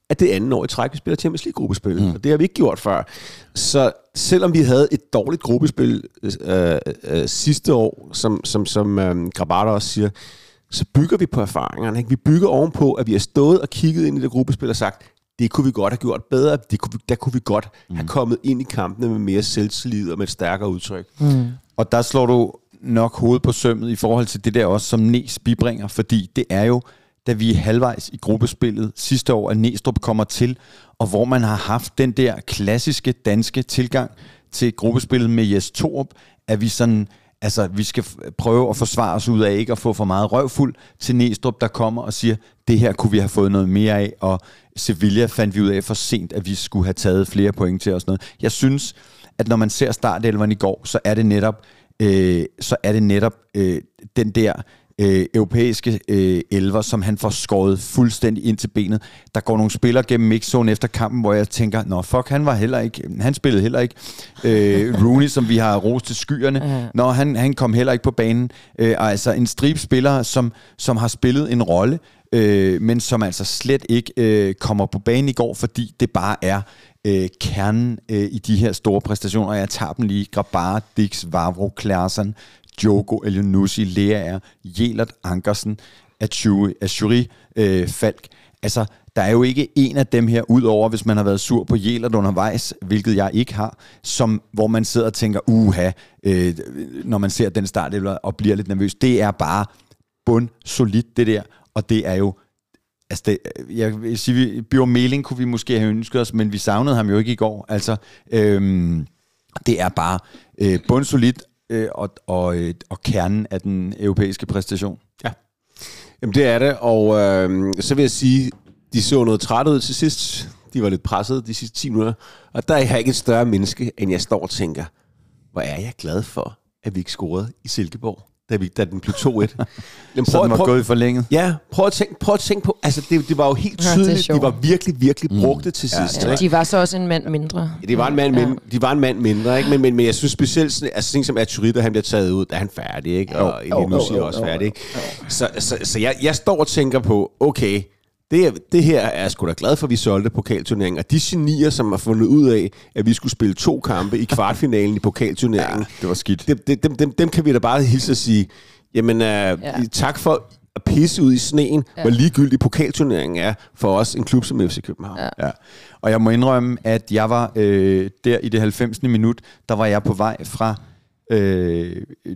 at det anden år i træk, vi spiller Champions League-gruppespil, mm. og det har vi ikke gjort før. Så selvom vi havde et dårligt gruppespil øh, øh, sidste år, som, som, som øh, Grabata også siger, så bygger vi på erfaringerne. Ikke? Vi bygger ovenpå, at vi har stået og kigget ind i det gruppespil og sagt, det kunne vi godt have gjort bedre. Det kunne, der kunne vi godt mm. have kommet ind i kampene med mere selvtillid og med et stærkere udtryk. Mm. Og der slår du nok hovedet på sømmet i forhold til det der også, som Næs bibringer, fordi det er jo, da vi er halvvejs i gruppespillet sidste år, at Næstrup kommer til, og hvor man har haft den der klassiske danske tilgang til gruppespillet med Jes Torup, at vi sådan altså, vi skal prøve at forsvare os ud af ikke at få for meget røvfuld til Næstrup, der kommer og siger, det her kunne vi have fået noget mere af, og Sevilla fandt vi ud af for sent, at vi skulle have taget flere point til os. Noget. Jeg synes, at når man ser startelveren i går, så er det netop, øh, så er det netop øh, den der øh, europæiske øh, elver, som han får skåret fuldstændig ind til benet. Der går nogle spillere gennem mixzone efter kampen, hvor jeg tænker, nå fuck, han var heller ikke, han spillede heller ikke. Øh, Rooney, som vi har rost til skyerne, når han, han kom heller ikke på banen. Øh, altså en strip spiller, som, som har spillet en rolle, øh, men som altså slet ikke øh, kommer på banen i går, fordi det bare er øh, kernen øh, i de her store præstationer. Jeg tager dem lige. Grabar, Dix, Vavro, Klaasen, Diogo, Elionussi, Lea, Jelert, Ankersen, Achuri, Achuri øh, Falk. Altså, der er jo ikke en af dem her, udover hvis man har været sur på Jelert undervejs, hvilket jeg ikke har, som, hvor man sidder og tænker, uha, øh, når man ser den start og bliver lidt nervøs. Det er bare bund solidt det der, og det er jo Altså, det, jeg vil sige, Bjørn Meling kunne vi måske have ønsket os, men vi savnede ham jo ikke i går. Altså, øhm, det er bare øh, bundsolidt øh, og, og, øh, og kernen af den europæiske præstation. Ja. Jamen det er det, og øh, så vil jeg sige, de så noget træt ud til sidst. De var lidt presset de sidste 10 minutter. Og der er jeg ikke et større menneske, end jeg står og tænker, hvor er jeg glad for, at vi ikke scorede i Silkeborg da, vi, da den blev 2-1. Jamen, prøv, så den var prøv, gået i forlænget? Ja, prøv at tænke, prøv at tænke på, altså det, det var jo helt tydeligt, ja, de var virkelig, virkelig mm. brugte mm. til sidst. Ja, ja. De var så også en mand mindre. Ja, de var en mand, ja. mindre, de var en mand mindre, ikke? Men, men, men jeg synes specielt, sådan, altså sådan som Aturi, da han bliver taget ud, da er han færdig, ikke? Og oh, oh, også færdig, ikke? Så, så, så jeg, jeg står og tænker på, okay, det, det her er jeg sgu da glad for, at vi solgte pokalturneringen. Og de genier, som har fundet ud af, at vi skulle spille to kampe i kvartfinalen i pokalturneringen. Ja, det var skidt. Dem, dem, dem, dem kan vi da bare hilse at sige, jamen uh, ja. tak for at pisse ud i sneen, ja. hvor ligegyldig pokalturneringen er for os, en klub som FC København. Ja. Ja. Og jeg må indrømme, at jeg var øh, der i det 90. minut, der var jeg på vej fra øh,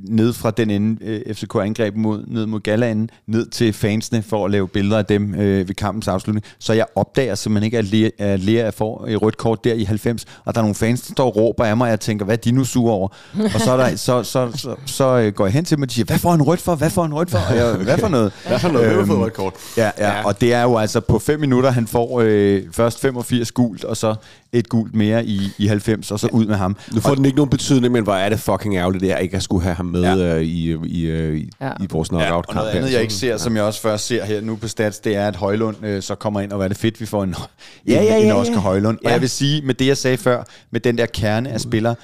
ned fra den ende, øh, FCK angreb mod, ned mod Galaen, ned til fansene for at lave billeder af dem øh, ved kampens afslutning. Så jeg opdager simpelthen ikke, at Lea, at Lea får et rødt kort der i 90, og der er nogle fans, der står og råber af mig, og jeg tænker, hvad er de nu sure over? og så, er der, så, så, så, så, øh, går jeg hen til dem og siger, hvad får en rødt for? Hvad får en rødt for? Og jeg, hvad for noget? hvad for noget? Øhm, rødt kort? Ja, ja, ja, og det er jo altså på 5 minutter, han får øh, først 85 gult, og så et gult mere i, i 90, og så ud med ham. Nu får og, den ikke nogen betydning, men hvor er det fucking ærgerligt, det er ikke at skulle have ham med ja. uh, i, i, i, ja. i vores knockout ja, og noget andet, jeg ikke ser, som jeg også først ser her nu på Stats, det er, at Højlund øh, så kommer ind, og hvad er det fedt, vi får en, ja, ja, ja, en, en Oscar Højlund. Ja. Og jeg vil sige, med det jeg sagde før, med den der kerne af spillere,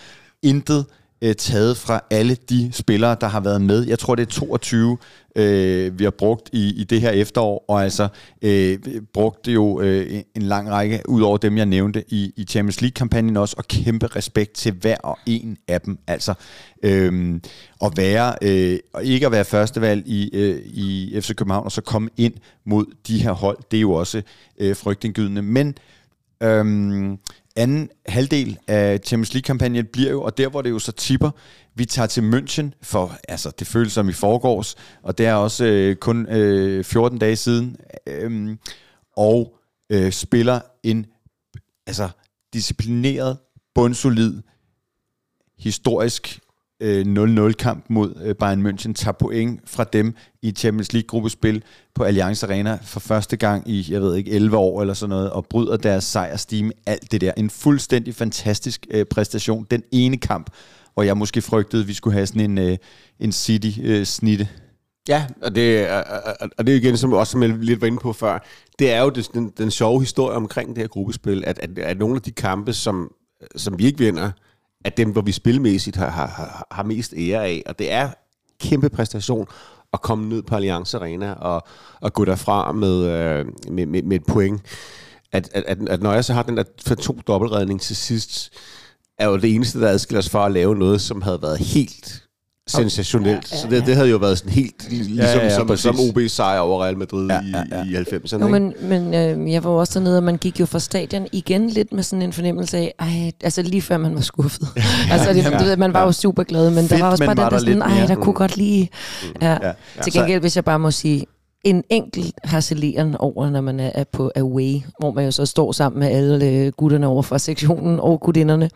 intet øh, taget fra alle de spillere, der har været med. Jeg tror, det er 22, øh, vi har brugt i, i det her efterår, og altså øh, brugte jo øh, en lang række, ud over dem, jeg nævnte i, i Champions League-kampagnen også, og kæmpe respekt til hver og en af dem. Altså øh, at være, øh, og ikke at være førstevalg i, øh, i FC København, og så komme ind mod de her hold, det er jo også øh, frygtindgydende. Men Øhm, anden halvdel af Champions League-kampagnen bliver jo, og der hvor det jo så tipper, vi tager til München, for altså, det føles som i forgårs, og det er også øh, kun øh, 14 dage siden, øh, og øh, spiller en altså, disciplineret, bundsolid, historisk øh, 0-0-kamp mod øh, Bayern München, tager point fra dem i Champions League-gruppespil på Allianz Arena for første gang i, jeg ved ikke, 11 år eller sådan noget, og bryder deres sejrstime, alt det der. En fuldstændig fantastisk øh, præstation. Den ene kamp, hvor jeg måske frygtede, at vi skulle have sådan en, øh, en City-snitte. Øh, Ja, og det, øh, øh, øh, og det er igen, som også som jeg lidt var inde på før, det er jo den, den sjove historie omkring det her gruppespil, at, at, at nogle af de kampe, som, som vi ikke vinder, at dem, hvor vi spilmæssigt har, har, har mest ære af. Og det er kæmpe præstation at komme ned på Allianz Arena og, og gå derfra med, øh, med, med, med et point. At, at, at, at når jeg så har den der for to dobbeltredning til sidst, er jo det eneste, der adskiller os fra at lave noget, som havde været helt sensationelt. Ja, ja, ja. Så det, det havde jo været sådan helt ligesom ja, ja, ja, som, som OB sejr over Real Madrid ja, ja, ja. i, i 90'erne. Jo, men, men øh, jeg var også dernede, og man gik jo fra stadion igen lidt med sådan en fornemmelse af, ej, altså lige før man var skuffet. ja, altså det, ja, det, man var jo super glad, men Fedt, der var også bare den der sådan, ej, der kunne godt lige... Ja. Ja. Til gengæld, hvis jeg bare må sige, en enkelt harceleren over, når man er på away, hvor man jo så står sammen med alle øh, gutterne over fra sektionen og gudinderne.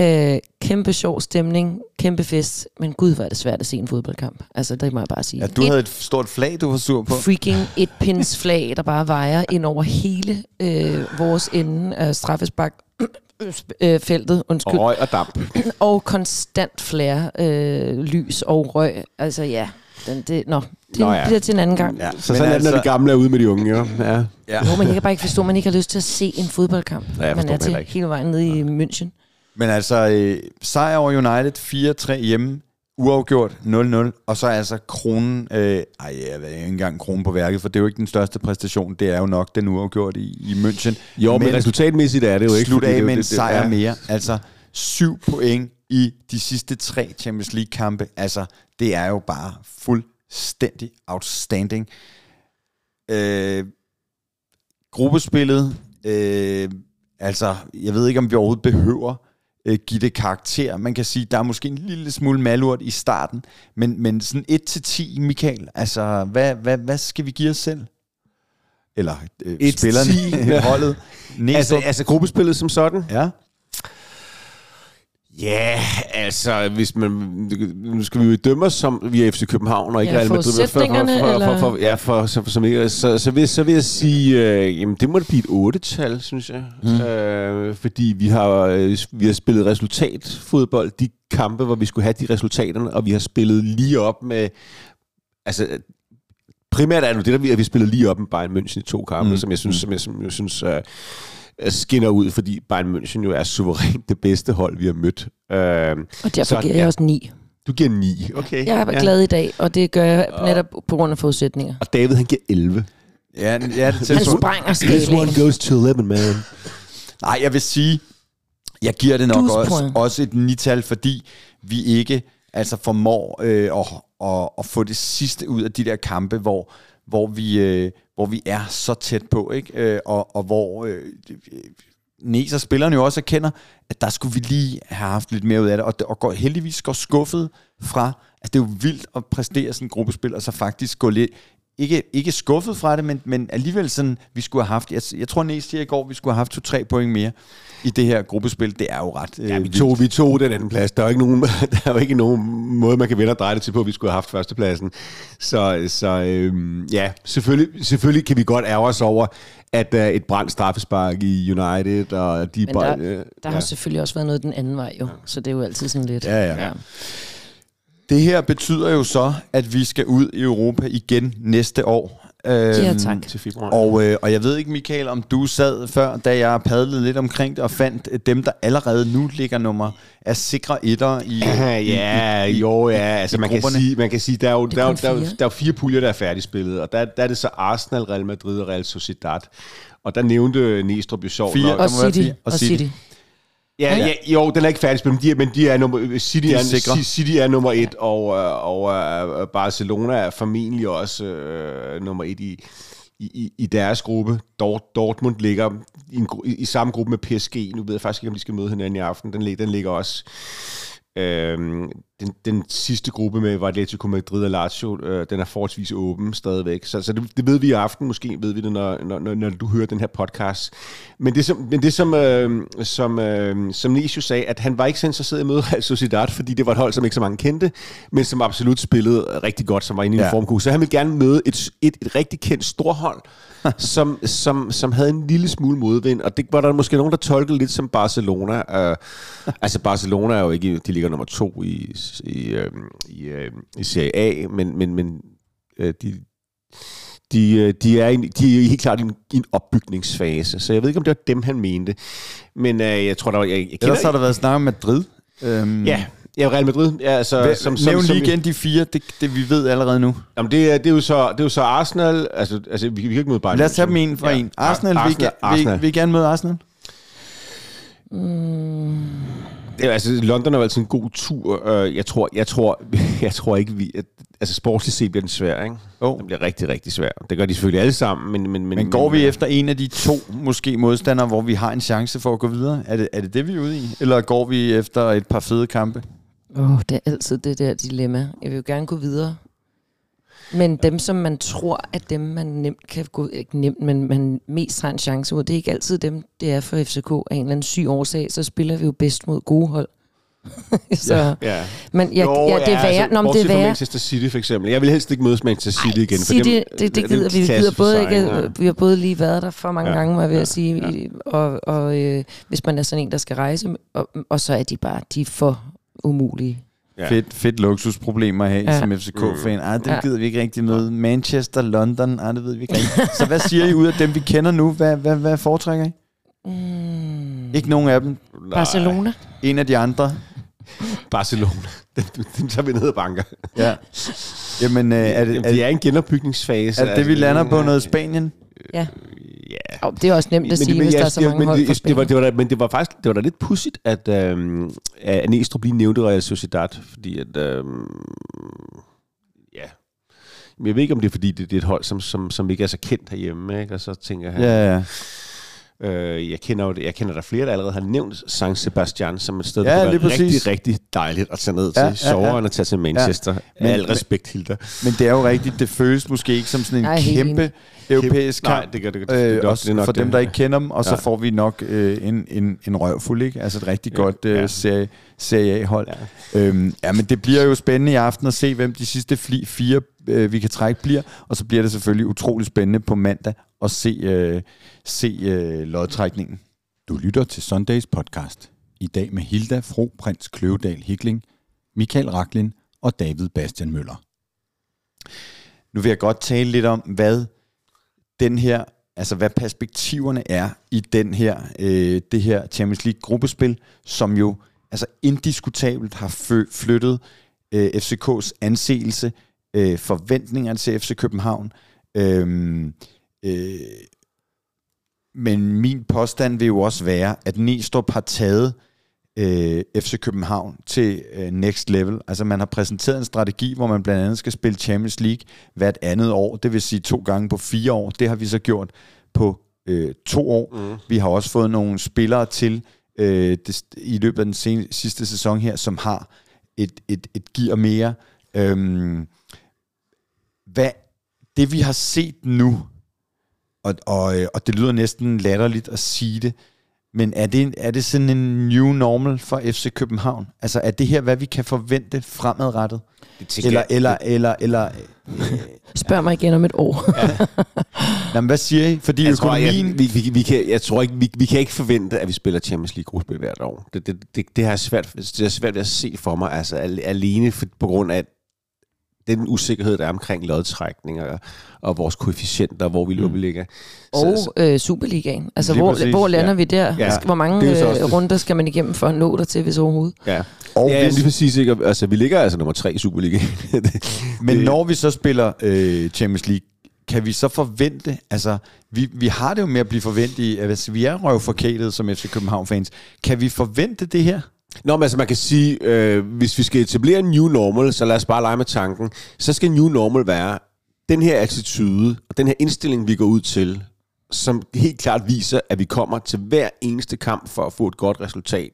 Øh, kæmpe sjov stemning, kæmpe fest, men gud, hvor er det svært at se en fodboldkamp. Altså, det må jeg bare sige. Ja, du et, havde et stort flag, du var sur på. Freaking et pins flag, der bare vejer ind over hele øh, vores ende af straffespark øh, feltet, undskyld. Og røg og damp. og konstant flere øh, lys og røg. Altså ja, den, det, nå, det nå, ja. bliver til en anden gang. Ja. Så sådan altså, er det, når de gamle er ude med de unge, jo. Ja. ja. Jo, men jeg kan bare ikke forstå, at man ikke har lyst til at se en fodboldkamp. Ja, man er til hele vejen nede i München. Men altså, øh, sejr over United, 4-3 hjemme, uafgjort 0-0, og så altså kronen, øh, ej, jeg ved ikke engang kronen på værket, for det er jo ikke den største præstation, det er jo nok den uafgjort i, i München. Jo, men, men resultatmæssigt er det jo ikke. Slut af det- med en det- det- sejr ja. mere, altså syv point i de sidste tre Champions League-kampe, altså det er jo bare fuldstændig outstanding. Øh, gruppespillet, øh, altså jeg ved ikke, om vi overhovedet behøver øh, give det karakter. Man kan sige, der er måske en lille smule malurt i starten, men, men sådan 1-10, Michael, altså hvad, hvad, hvad skal vi give os selv? Eller øh, 1-10, spillerne, ja. holdet. Næstrup. Altså, altså gruppespillet som sådan? Ja. Ja, altså, hvis man, nu skal vi jo dømme os som vi er FC København, og ikke Ja, Real Madrid. for, for, for, for, eller? ja, for, så, som ikke, så, så, vil, så vil jeg sige, øh, jamen det må det blive et otte-tal, synes jeg. Mm. Øh, fordi vi har, øh, vi har spillet resultatfodbold, de kampe, hvor vi skulle have de resultaterne, og vi har spillet lige op med, altså primært er det der vi, at vi spillede lige op med Bayern München i to kampe, Mm. mm. som jeg synes, som jeg, som jeg synes uh, skinner ud, fordi Bayern München jo er suverænt det bedste hold, vi har mødt. Uh, Og derfor giver jeg også 9. Du giver 9, okay. Jeg er glad i dag, og det gør jeg netop på grund af forudsætninger. Og David, han giver 11. Ja, ja det Han sprænger This one skalaen. goes to 11, man. Nej, jeg vil sige, jeg giver det nok også, også et nital, fordi vi ikke altså formår øh, at, at, at få det sidste ud af de der kampe, hvor, hvor, vi, øh, hvor vi er så tæt på, ikke? Øh, og, og hvor øh, Næs spillerne jo også erkender, at der skulle vi lige have haft lidt mere ud af det, og, og går, heldigvis går skuffet fra, at det er jo vildt at præstere sådan en gruppespil, og så faktisk gå lidt, ikke, ikke skuffet fra det, men, men alligevel sådan, vi skulle have haft, jeg, jeg tror Næs siger i går, vi skulle have haft to-tre point mere i det her gruppespil. Det er jo ret øh, Ja, vi vildt. tog, vi tog den anden plads. Der er jo ikke nogen, der er jo ikke nogen måde, man kan vende og dreje det til på, at vi skulle have haft førstepladsen. Så, så øhm, ja, selvfølgelig, selvfølgelig kan vi godt ærge os over, at uh, et brændt straffespark i United, og de Men bare... der, øh, der ja. har selvfølgelig også været noget den anden vej, jo. Så det er jo altid sådan lidt... Ja, ja. Det her betyder jo så, at vi skal ud i Europa igen næste år. Ja, Øhm, tak. Til februar. Og, øh, og jeg ved ikke, Michael, om du sad før, da jeg padlede lidt omkring det, og fandt øh, dem, der allerede nu ligger nummer er sikre etter i, Ja, i, ja, i, jo, ja. Altså, i man kan, sige, man kan sige, der er jo, der, er jo, der, er jo, der er jo fire puljer, der er færdigspillet, og der, der er det så Arsenal, Real Madrid og Real Sociedad. Og der nævnte Næstrup jo sjovt Fire. nok. Og City. Og Og City. City. Ja, ja, jo, den er ikke færdigspillet, men de er, men de er nummer, City, De er er, City er nummer et, og, øh, og øh, Barcelona er formentlig også øh, nummer et i, i, i- deres gruppe. Dort, Dortmund ligger i, en, i, i samme gruppe med PSG. Nu ved jeg faktisk ikke, om de skal møde hinanden i aften. Den, den ligger også... Øhm, den, den sidste gruppe med var Atletico Madrid og Lazio, øh, den er forholdsvis åben stadigvæk. Så, så det, det ved vi i aften, måske ved vi det, når, når, når, du hører den her podcast. Men det, som, men det som, øh, som, øh, som Nisio sagde, at han var ikke så interesseret i at møde Real Sociedad, fordi det var et hold, som ikke så mange kendte, men som absolut spillede rigtig godt, som var inde i Ja. en formgruppe. Så han ville gerne møde et, et, et rigtig kendt storhold, som, som, som havde en lille smule modvind, og det var der måske nogen, der tolkede lidt som Barcelona. Uh, altså Barcelona er jo ikke, de ligger nummer to i, i, øh, i, øh, i Serie A, men, men, men øh, de, de, øh, de, er, en- de er helt klart i en, i en opbygningsfase, så jeg ved ikke, om det var dem, han mente. Men øh, jeg tror, der var... Jeg, jeg kender, Ellers har der været snak om Madrid. Øhm, Ja, ja, Real Madrid. Ja, altså, Hva- som, som, Nævn som, lige igen de fire, det, det vi ved allerede nu. Jamen, det, er, det, er jo så, det er jo så Arsenal, altså, altså vi, vi kan ikke møde Bayern. Lad os tage dem en for Ja. en. Arsenal, Ar- vil, Arsenal, Arsenal, vil, Arsenal. vil I gerne møde Arsenal? Det er, altså, London er jo altid en god tur. Jeg tror, jeg tror, jeg tror ikke, vi... At, altså, sportsligt set bliver den svær, ikke? Jo. Den bliver rigtig, rigtig svær. Det gør de selvfølgelig alle sammen, men... Men, men, Men går men, vi efter en af de to måske modstandere, hvor vi har en chance for at gå videre? Er det er det, det vi er ude i? Eller går vi efter et par fede kampe? Åh, oh, det er altid det der dilemma. Jeg vil jo gerne gå videre. Men dem, som man tror, at dem, man nemt kan gå... Ikke nemt, men man mest har en chance mod, det er ikke altid dem, det er for FCK af en eller anden syg årsag. Så spiller vi jo bedst mod gode hold. så, ja. Ja. Men jeg, Jo, ja, det er værre. Altså, Nå, det er værre. Manchester City for eksempel. Jeg vil helst ikke mødes Manchester City igen. for City, dem- det, det en gider vi. Vi gider både ikke, ja. vi har både lige været der for mange Ja. ja. gange, var jeg Ja. at sige, ja. og, og øh, hvis man er sådan en, der skal rejse, og, og så er de bare, de er for umulige. Ja. Fedt, fedt luksusproblemer at have ja. Som FCK-fan. Ej, dem Ja. gider vi ikke rigtig møde. Manchester, London, ej, det ved vi ikke rigtig. Så hvad siger I ud af dem, vi kender nu? Hvad, hvad, hvad foretrækker I? Mm. Ikke nogen af dem. Barcelona. En af de andre. Barcelona. Dem, dem tager vi ned og banker. Ja. Jamen, øh, er det, Jamen, er, de er i en genopbygningsfase. er det det, vi lander på noget Spanien? Ja. Ja. Oh, det er også nemt at sige, men, hvis jeg- der er så jeg- mange men, hold det, fra det, var, det var da, men det var faktisk det var da lidt pudsigt, at, øhm, at Næstrup lige nævnte Real Sociedad, fordi at, øhm, ja, men jeg ved ikke, om det er, fordi det, det er et hold, som, som, som ikke er så kendt herhjemme, ikke? og så tænker jeg, Ja, ja. Øh, jeg kender jo det, jeg kender der flere, der allerede har nævnt San Sebastian som et sted, Ja, der kunne lige være præcis. rigtig, rigtig dejligt at tage ned Ja, til. ja, Sovere ja. end at tage til Manchester. Ja. Med Men- al respekt, Hilda. Men det er jo rigtigt, det føles måske ikke som sådan en Nej, helt kæmpe europæisk Nej, kamp. det gør det- det er øh, nok- også det er nok for dem, det. der ikke kender dem, og så Ja. får vi nok øh, en, en, en røvfuld, ikke? Altså et rigtig Ja, godt øh, ja. serie, serie A-hold. Ja. Øhm, ja, men det bliver jo spændende i aften at se, hvem de sidste fli, fire, øh, vi kan trække, bliver. Og så bliver det selvfølgelig utrolig spændende på mandag og se, øh, se øh, lodtrækningen. Du lytter til Sundays podcast. I dag med Hilda Fro Prins Kløvedal Hikling, Michael Raklin og David Bastian Møller. Nu vil jeg godt tale lidt om, hvad den her, altså hvad perspektiverne er i den her, øh, det her Champions League gruppespil, som jo altså indiskutabelt har fø- flyttet øh, FCK's anseelse, øh, forventningerne til FC København. Øh, øh, men min påstand vil jo også være, at Næstrup har taget øh, FC København til øh, next level. Altså man har præsenteret en strategi, hvor man blandt andet skal spille Champions League hvert andet år. Det vil sige to gange på fire år. Det har vi så gjort på øh, to år. Mm. Vi har også fået nogle spillere til øh, det, i løbet af den sen, sidste sæson her, som har et, et, et gear mere. Øhm, hvad det vi har set nu, og, og, øh, og det lyder næsten latterligt at sige det, men er det, er det sådan en new normal for FC København? Altså er det her, hvad vi kan forvente fremadrettet? Det Eller, eller, eller, eller, Spørg mig igen om et år. Nå, men hvad siger I? Fordi Jeg tror, økonomien... jeg, vi, vi, vi, kan, jeg tror ikke, vi, vi kan ikke forvente, at vi spiller Champions League gruppespil hvert år. Det, det, det, det, har svært, det er svært ved at se for mig, altså al- alene for, på grund af den usikkerhed, der er omkring lodtrækninger og, og vores koefficienter, hvor vi, mm. ligger. Og øh, Superligaen. Altså, hvor, præcis, hvor lander ja. vi der? Ja. Hvor mange Det jo så også øh, runder skal man igennem for at nå der til, hvis overhovedet? Ja, Og ja hvis- lige præcis. Ikke? Altså, vi ligger altså nummer tre i Superligaen. Men når vi så spiller øh, Champions League, kan vi så forvente, altså vi, vi har det jo med at blive forventet, altså vi er røvforkælet som FC København-fans, kan vi forvente det her? Nå, men altså man kan sige, øh, hvis vi skal etablere en new normal, så lad os bare lege med tanken, så skal new normal være den her attitude og den her indstilling, vi går ud til, som helt klart viser, at vi kommer til hver eneste kamp for at få et godt resultat,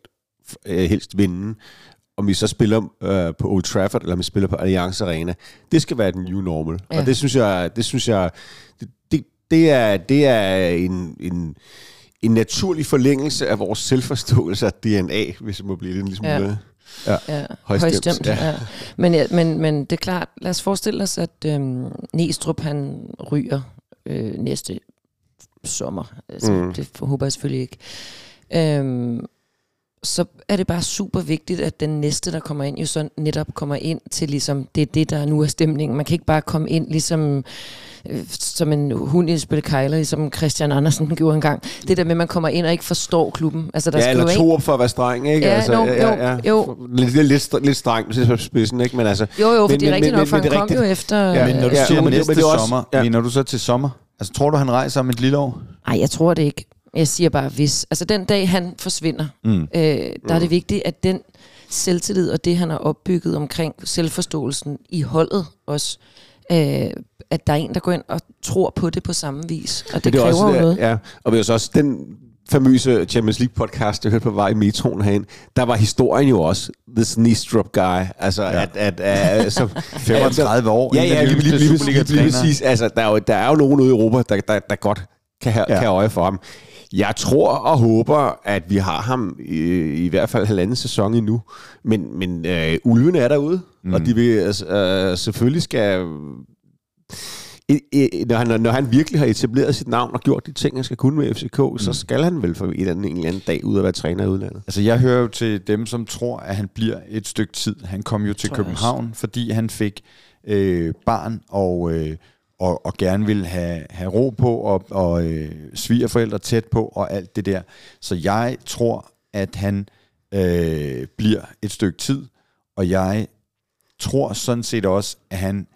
øh, helst vinde. Om vi så spiller øh, på Old Trafford, eller om vi spiller på Allianz Arena. Det skal være den new normal. Ja. Og det synes jeg, det synes jeg, det, det, det er, det er en, en, en naturlig forlængelse af vores selvforståelse af DNA, hvis jeg må blive lidt en lille smule... Ja. Ja. Ja, Højstemt, højstemt. ja. Ja. Men, ja, men, men det er klart, lad os forestille os, at øhm, Næstrup han ryger øh, næste sommer. Altså, mm. Det håber jeg selvfølgelig ikke. Øhm, så er det bare super vigtigt, at den næste, der kommer ind, jo så netop kommer ind til ligesom, det er det, der nu er stemningen. Man kan ikke bare komme ind ligesom, øh, som en hund i et spil kejler, ligesom Christian Andersen gjorde engang. Det der med, at man kommer ind og ikke forstår klubben. Altså, der ja, skal eller jo to op for at være streng, ikke? Ja, jo, jo, jo. Lidt, lidt, lidt, streng, på spidsen, ikke? Men altså... Jo, jo, for Men- det er men- rigtigt men- nok, for men han det er kom jo rigtigt. efter... Ja, Men når du ja, siger men det- næste men det også- sommer, ja. mener du så til sommer? Altså tror du, han rejser om et lille år? Nej, jeg tror det ikke. Jeg siger bare hvis. Altså den dag, han forsvinder, Mm. øh, der er det vigtigt, at den selvtillid og det, han har opbygget omkring selvforståelsen i holdet også, øh, at der er en, der går ind og tror på det på samme vis. Og det, Men det kræver jo det, noget. Ja, og det er så også den famøse Champions League podcast, jeg hørte på vej i metroen herhen, der var historien jo også, this Nistrup guy, altså ja. at, at, at så, 35 år, ja, en af ja, de lige, lige, yngste lige, lige, Superliga-trænere. lige præcis, altså der er, jo, der er jo nogen ude i Europa, der, der, der godt kan have, Ja. ja. kan have øje for ham. Jeg tror og håber, at vi har ham i, i hvert fald halvanden sæson endnu. Men, men øh, ulvene er derude, mm. og de vil altså, øh, selvfølgelig skal... I, i, når, han, når han virkelig har etableret sit navn og gjort de ting, han skal kunne med FCK, mm. så skal han vel for en eller anden, en eller anden dag ud at være træner i udlandet. Altså, jeg hører jo til dem, som tror, at han bliver et stykke tid. Han kom jo til København, fordi han fik øh, barn og, øh, og, og gerne ville have, have ro på og, og øh, svigerforældre tæt på og alt det der. Så jeg tror, at han øh, bliver et stykke tid. Og jeg tror sådan set også, at han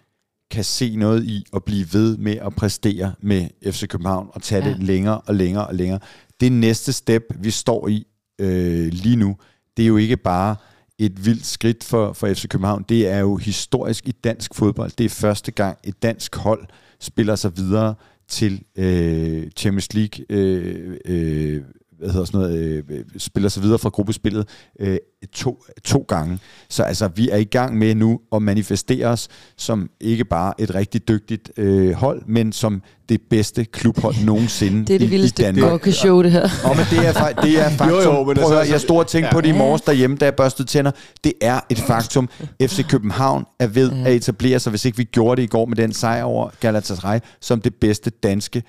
kan se noget i at blive ved med at præstere med FC København og tage ja. det længere og længere og længere. Det næste step, vi står i øh, lige nu, det er jo ikke bare et vildt skridt for, for FC København. Det er jo historisk i dansk fodbold. Det er første gang, et dansk hold spiller sig videre til øh, Champions League øh, øh, hvad hedder sådan noget, øh, spiller sig videre fra gruppespillet øh, to, to gange. Så altså, vi er i gang med nu at manifestere os som ikke bare et rigtig dygtigt øh, hold, men som det bedste klubhold nogensinde Det er det i, vildeste i Danmark. show det her. Nå, men det er, fa- det er faktum. Jo, jo, men Prøv at altså- høre, jeg stod og tænkte Ja. på det i morges derhjemme, da jeg børstede tænder. Det er et faktum. FC København er ved at etablere sig, hvis ikke vi gjorde det i går med den sejr over Galatasaray, som det bedste danske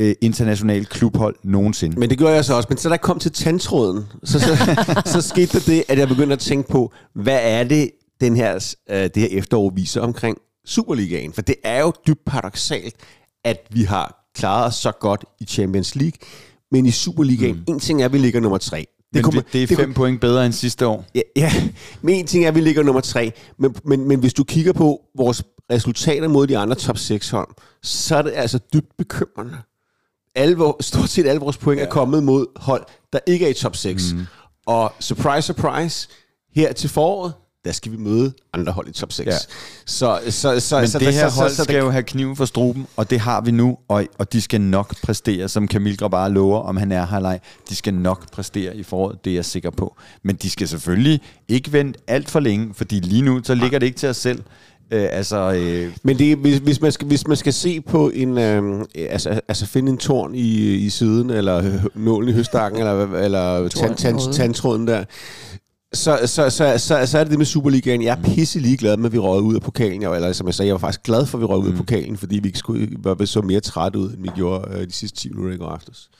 øh, internationale klubhold nogensinde. Men det gjorde jeg så også. Men så da jeg kom til tandtråden, så, så, så skete der det, at jeg begyndte at tænke på, hvad er det, den her, øh, det her efterår viser omkring Superligaen? For det er jo dybt paradoxalt, at vi har klaret os så godt i Champions League, men i Superligaen, mm. en ting er, at vi ligger nummer tre. Det, kunne det, det er det fem kunne- point bedre end sidste år. Ja, ja, men en ting er, at vi ligger nummer tre. Men, men, men hvis du kigger på vores resultater mod de andre top 6 hold, så er det altså dybt bekymrende. Alle, stort set alle vores point ja. er kommet mod hold, der ikke er i top 6. Mm. Og surprise, surprise, her til foråret, der skal vi møde andre hold i top 6. Ja. Så, så, så, Men så, det her så, hold så, så, skal jo have kniven for struben, og det har vi nu, og, og de skal nok præstere, som Kamil bare lover, om han er her eller ej. De skal nok præstere i foråret, det er jeg sikker på. Men de skal selvfølgelig ikke vente alt for længe, fordi lige nu, så ligger det ikke til os selv. Øh, altså, øh, Men det, hvis, hvis, man skal, hvis man skal se på en, øh, altså, altså finde en torn i, i siden, eller øh, nålen i høstakken, eller, eller tand, tand, tandtråden der, så, så, så, så, så er det det med Superligaen. Jeg er pisse ligeglad med, at vi røg ud af pokalen. Jeg, eller som jeg sagde, jeg var faktisk glad for, at vi røg ud af pokalen, fordi vi ikke skulle, var så mere træt ud, end vi gjorde øh, de sidste 10 minutter i går aftes.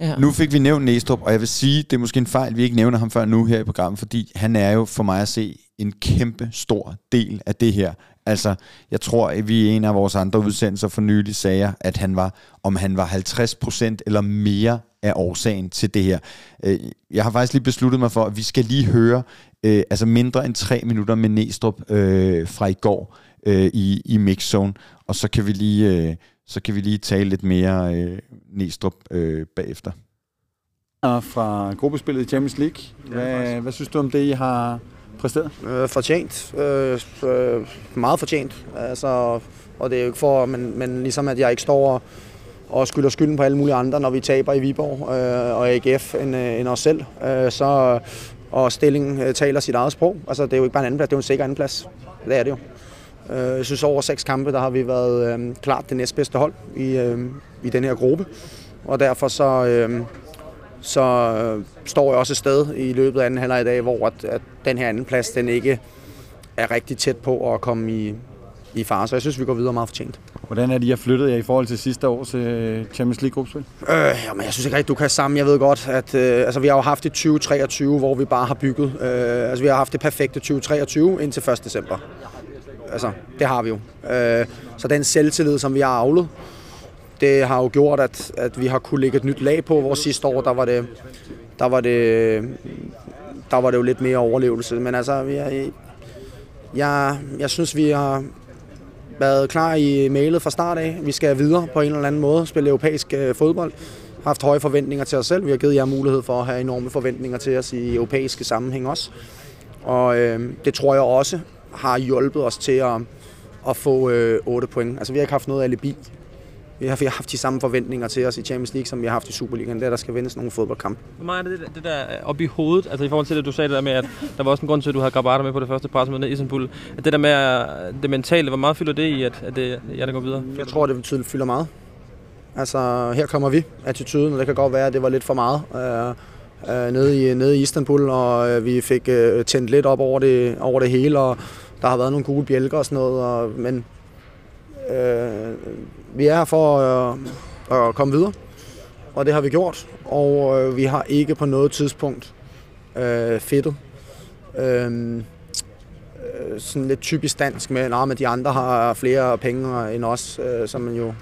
Ja. Nu fik vi nævnt Næstrup, og jeg vil sige, det er måske en fejl, vi ikke nævner ham før nu her i programmet, fordi han er jo for mig at se en kæmpe stor del af det her. Altså, jeg tror, at vi i en af vores andre udsendelser for nylig sagde, at han var, om han var 50% eller mere af årsagen til det her. Øh, Jeg har faktisk lige besluttet mig for, at vi skal lige høre øh, altså mindre end tre minutter med Næstrup øh, fra i går øh, i, i Mixzone, og så kan vi lige, øh, så kan vi lige tale lidt mere øh, Næstrup øh, bagefter. Og fra gruppespillet i Champions League. Hvad, hvad synes du om det, I har præsteret? Øh, fortjent. Øh, øh, meget fortjent. Altså, og det er jo ikke for, men, men ligesom at jeg ikke står og, og skylder skylden på alle mulige andre, når vi taber i Viborg øh, og AGF end, øh, end os selv. Øh, så, og stillingen øh, taler sit eget sprog. Altså, det er jo ikke bare en anden plads, det er jo en sikker anden plads. Det er det jo. Øh, jeg synes over seks kampe, der har vi været øh, klart det næstbedste hold i, øh, i den her gruppe. Og derfor så, øh, så øh, står jeg også et sted i løbet af anden halvleg i dag, hvor at, at den her anden plads, den ikke er rigtig tæt på at komme i, i fare. Så jeg synes, vi går videre meget fortjent. Hvordan er det, I har flyttet jer i forhold til sidste års øh, Champions League-gruppespil? Øh, jamen, jeg synes ikke rigtig, du kan sammen. Jeg ved godt, at øh, altså, vi har jo haft et 2023, hvor vi bare har bygget. Øh, altså, vi har haft det perfekte 2023 indtil 1. december. Altså, det har vi jo. Øh, så den selvtillid, som vi har avlet, det har jo gjort, at, at vi har kunne lægge et nyt lag på, hvor sidste år, der var det, der var det, der var det jo lidt mere overlevelse. Men altså, vi jeg, jeg synes, vi har været klar i mailet fra start af. Vi skal videre på en eller anden måde, spille europæisk øh, fodbold. haft høje forventninger til os selv. Vi har givet jer mulighed for at have enorme forventninger til os i europæiske sammenhæng også. Og øh, det tror jeg også har hjulpet os til at, at få øh, 8 point. Altså vi har ikke haft noget alibi. Vi har, vi har haft de samme forventninger til os i Champions League, som vi har haft i Superligaen. Det er, der skal vindes nogle fodboldkampe. Hvor meget er det, det der op i hovedet, altså i forhold til det, du sagde det der med, at der var også en grund til, at du havde Grabater med på det første pressemøde i Istanbul. At det der med det mentale, hvor meget fylder det i, at, at det, ja, det går videre? Jeg tror, det tydeligt fylder meget. Altså, her kommer vi, attituden, og det kan godt være, at det var lidt for meget øh, øh, nede, i, nede i Istanbul, og øh, vi fik øh, tændt lidt op over det, over det hele, og der har været nogle gule bjælker og sådan noget, og, men øh, vi er her for øh, at komme videre, og det har vi gjort, og øh, vi har ikke på noget tidspunkt øh, fedtet. Øhm, øh, sådan lidt typisk dansk med, at de andre har flere penge end os, øh, som man jo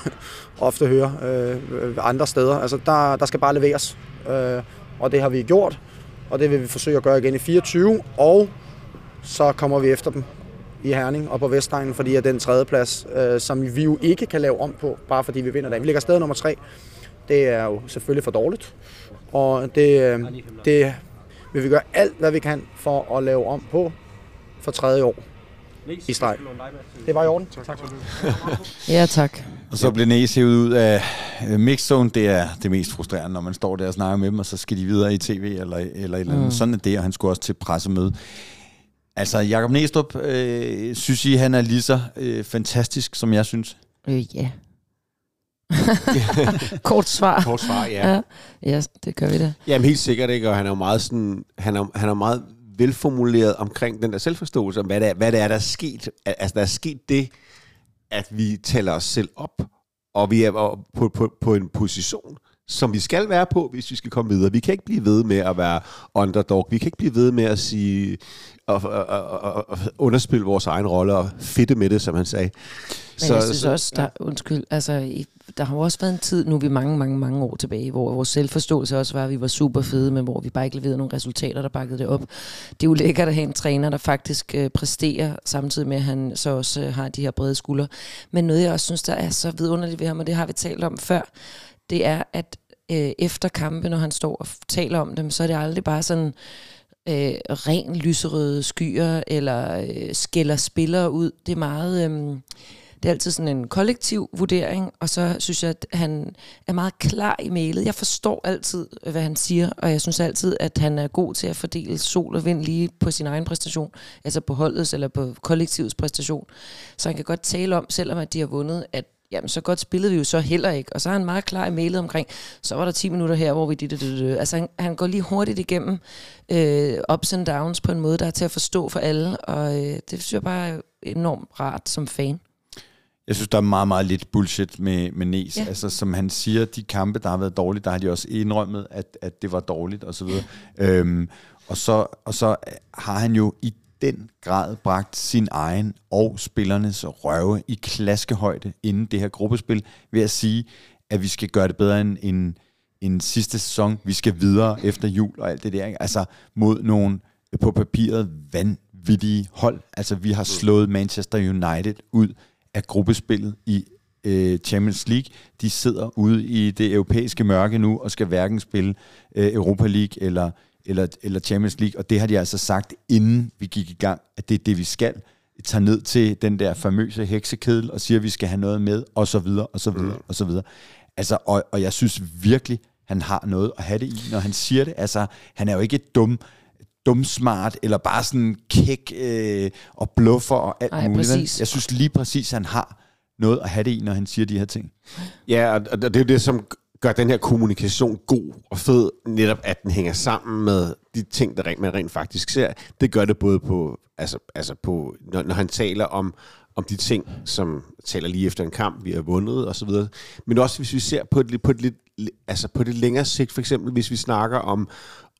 ofte hører øh, andre steder. Altså, der, der skal bare leveres, øh, og det har vi gjort, og det vil vi forsøge at gøre igen i 24, og så kommer vi efter dem i Herning og på Vestegnen, fordi at den tredje plads, øh, som vi jo ikke kan lave om på, bare fordi vi vinder den. Vi ligger stadig nummer tre. Det er jo selvfølgelig for dårligt, og det, øh, det vil vi gøre alt, hvad vi kan for at lave om på for tredje år i streg. Det var i orden. Tak. Ja, tak. Og så blev Næs hævet ud af øh, mixzone. Det er det mest frustrerende, når man står der og snakker med dem, og så skal de videre i tv eller, eller et eller andet. Mm. Sådan er det, og han skulle også til pressemøde. Altså, Jakob Næstrup, øh, synes I, han er lige så øh, fantastisk, som jeg synes? Øh, ja. Kort svar. Kort svar, ja. ja. Ja, det gør vi da. Jamen helt sikkert ikke, og han er jo meget sådan, han er, han er meget velformuleret omkring den der selvforståelse, om hvad det er, hvad det er der er sket. Altså der er sket det, at vi tæller os selv op, og vi er på, på, på en position, som vi skal være på, hvis vi skal komme videre. Vi kan ikke blive ved med at være underdog. Vi kan ikke blive ved med at sige og, og, og, og underspille vores egen rolle og fedte med det, som han sagde. Men så, jeg synes så, også, der, undskyld, altså, der har jo også været en tid, nu er vi mange, mange, mange år tilbage, hvor vores selvforståelse også var, at vi var super fede, men hvor vi bare ikke leverede nogle resultater, der bakkede det op. Det er jo lækkert at have en træner, der faktisk øh, præsterer, samtidig med, at han så også øh, har de her brede skuldre. Men noget, jeg også synes, der er så vidunderligt ved ham, og det har vi talt om før, det er, at øh, efter kampe, når han står og taler om dem, så er det aldrig bare sådan øh, ren lyserøde skyer, eller øh, skælder spillere ud. Det er meget... Øh, det er altid sådan en kollektiv vurdering, og så synes jeg, at han er meget klar i mailet. Jeg forstår altid, hvad han siger, og jeg synes altid, at han er god til at fordele sol og vind lige på sin egen præstation, altså på holdets eller på kollektivets præstation. Så han kan godt tale om, selvom at de har vundet, at jamen så godt spillede vi jo så heller ikke. Og så er han meget klar i mailet omkring, så var der 10 minutter her, hvor vi det. Altså han, han går lige hurtigt igennem øh, ups and downs på en måde, der er til at forstå for alle, og øh, det synes jeg bare er enormt rart som fan. Jeg synes, der er meget, meget lidt bullshit med, med Nes. Ja. Altså, som han siger, de kampe, der har været dårlige, der har de også indrømmet, at, at det var dårligt, og så videre. Øhm, og, så, og så har han jo i den grad bragt sin egen og spillernes røve i klaskehøjde inden det her gruppespil, ved at sige, at vi skal gøre det bedre end, end, end sidste sæson. Vi skal videre efter jul og alt det der. Ikke? Altså mod nogle på papiret vanvittige hold. Altså vi har slået Manchester United ud af gruppespillet i øh, Champions League. De sidder ude i det europæiske mørke nu og skal hverken spille øh, Europa League eller, eller, eller Champions League. Og det har de altså sagt, inden vi gik i gang, at det er det, vi skal. Tager ned til den der famøse heksekedel og siger, at vi skal have noget med, og så videre, og så videre, mm. og så videre. Altså, og, og jeg synes virkelig, han har noget at have det i, når han siger det. Altså, han er jo ikke dum, dumsmart, eller bare sådan kæk øh, og bluffer og alt Ej, muligt. præcis. Jeg synes lige præcis, han har noget at have det i, når han siger de her ting. Ja, og og det er jo det, som gør den her kommunikation god og fed, netop at den hænger sammen med de ting, der rent, man rent faktisk ser. Det gør det både på, altså, altså på når, når han taler om, om de ting, som taler lige efter en kamp, vi har vundet og så videre. Men også hvis vi ser på det, på det, lidt, altså på det længere sigt, for eksempel hvis vi snakker om,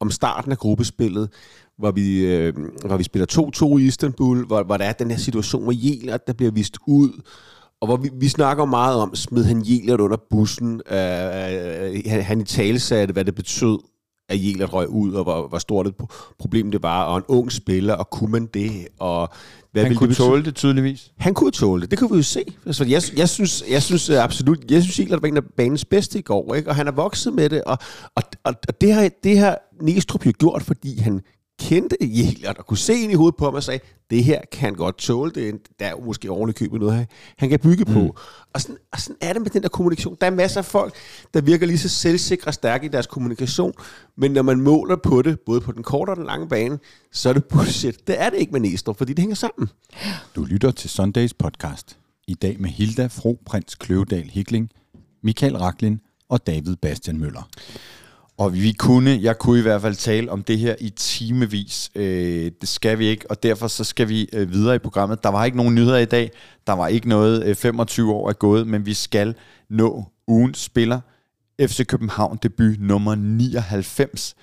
om starten af gruppespillet, hvor vi, øh, hvor vi spiller 2-2 i Istanbul, hvor, hvor der er den her situation, hvor Jelert, der bliver vist ud, og hvor vi, vi snakker meget om, smed han Jelert under bussen, øh, øh, han, han i tale hvad det betød, at Jelert røg ud, og hvor, hvor stort et pro- problem det var, og en ung spiller, og kunne man det, og hvad Han kunne det tåle det tydeligvis. Han kunne tåle det. Det kunne vi jo se. Altså, jeg, jeg, synes, jeg synes øh, absolut, jeg synes Jelert var en af banens bedste i går, ikke? og han er vokset med det, og, og, og, og det, har, det har Næstrup jo gjort, fordi han kendte Jelert og kunne se ind i hovedet på ham og sagde, det her kan godt tåle, det er, der er jo måske ordentligt købet noget, han, han kan bygge på. Mm. Og, sådan, og sådan er det med den der kommunikation. Der er masser af folk, der virker lige så selvsikre og stærke i deres kommunikation, men når man måler på det, både på den korte og den lange bane, så er det bullshit. Det er det ikke med Næstrup, fordi det hænger sammen. Du lytter til Sundays podcast. I dag med Hilda Fro Prins Kløvedal Hikling, Michael Raklin og David Bastian Møller. Og vi kunne, jeg kunne i hvert fald tale om det her i timevis. Øh, det skal vi ikke, og derfor så skal vi øh, videre i programmet. Der var ikke nogen nyheder i dag. Der var ikke noget øh, 25 år er gået, men vi skal nå ugens spiller. FC København debut nummer 99.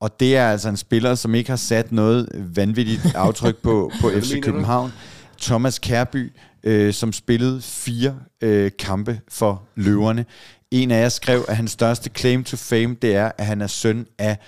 Og det er altså en spiller, som ikke har sat noget vanvittigt aftryk på, på FC København. Thomas Kærby, øh, som spillede fire øh, kampe for løverne. En af jer skrev, at hans største claim to fame, det er, at han er søn af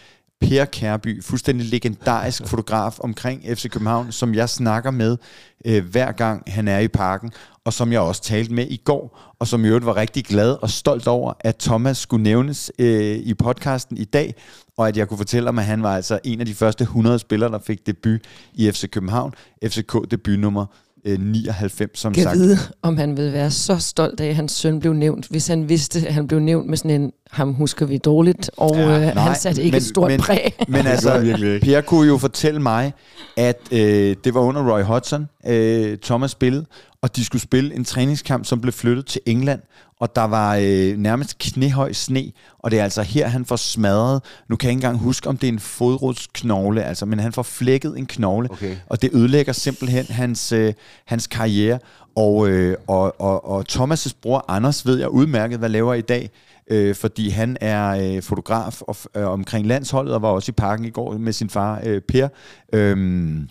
Per Kærby, fuldstændig legendarisk fotograf omkring FC København, som jeg snakker med øh, hver gang han er i parken, og som jeg også talte med i går, og som i øvrigt var rigtig glad og stolt over, at Thomas skulle nævnes øh, i podcasten i dag, og at jeg kunne fortælle om, at han var altså en af de første 100 spillere, der fik debut i FC København. FCK debut nummer øh, 99, som Kan sagt. vide, om han vil være så stolt af, at hans søn blev nævnt, hvis han vidste, at han blev nævnt med sådan en, ham husker vi dårligt, og ja, øh, han satte ikke men- et stort men, præg. Men altså. Per kunne jo fortælle mig, at øh, det var under Roy Hodgson, øh, Thomas spillede, og de skulle spille en træningskamp, som blev flyttet til England, og der var øh, nærmest knæhøj sne, og det er altså her, han får smadret, nu kan jeg ikke engang huske, om det er en fodrodsknogle, altså, men han får flækket en knogle, Okay. og det ødelægger simpelthen hans, øh, hans karriere, og, øh, og, og, og Thomas' bror Anders ved jeg udmærket, hvad laver i dag, øh, fordi han er øh, fotograf og, øh, omkring landsholdet, og var også i parken i går med sin far øh, Per. Øhm,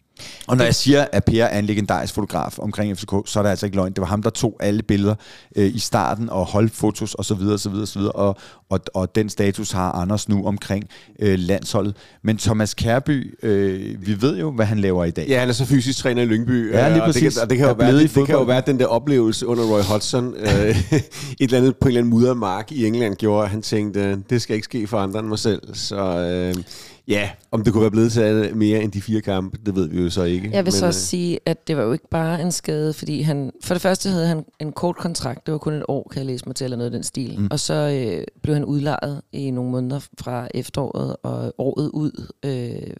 og når jeg siger, at Per er en legendarisk fotograf omkring FCK, så er det altså ikke løgn. Det var ham, der tog alle billeder øh, i starten og holdt fotos osv. osv., osv. Og, og, og den status har Anders nu omkring øh, landsholdet. Men Thomas Kærby, øh, vi ved jo, hvad han laver i dag. Ja, han er så fysisk træner i Lyngby. Ja, lige øh, og det, præcis. kan, og det kan, jo være, det, det kan jo være, den der oplevelse under Roy Hodgson, øh, et eller andet, på en eller anden muddermark i England, gjorde, at han tænkte, det skal ikke ske for andre end mig selv. Så øh, ja, om det kunne være blevet til mere end de fire kampe, det ved vi jo så ikke. Jeg vil så Men, også sige, at det var jo ikke bare en skade, fordi han, for det første havde han en kort kontrakt, det var kun et år, kan jeg læse mig til, eller noget af den stil. Mm. Og så øh, blev han udlejet i nogle måneder fra efteråret og året ud. Øh,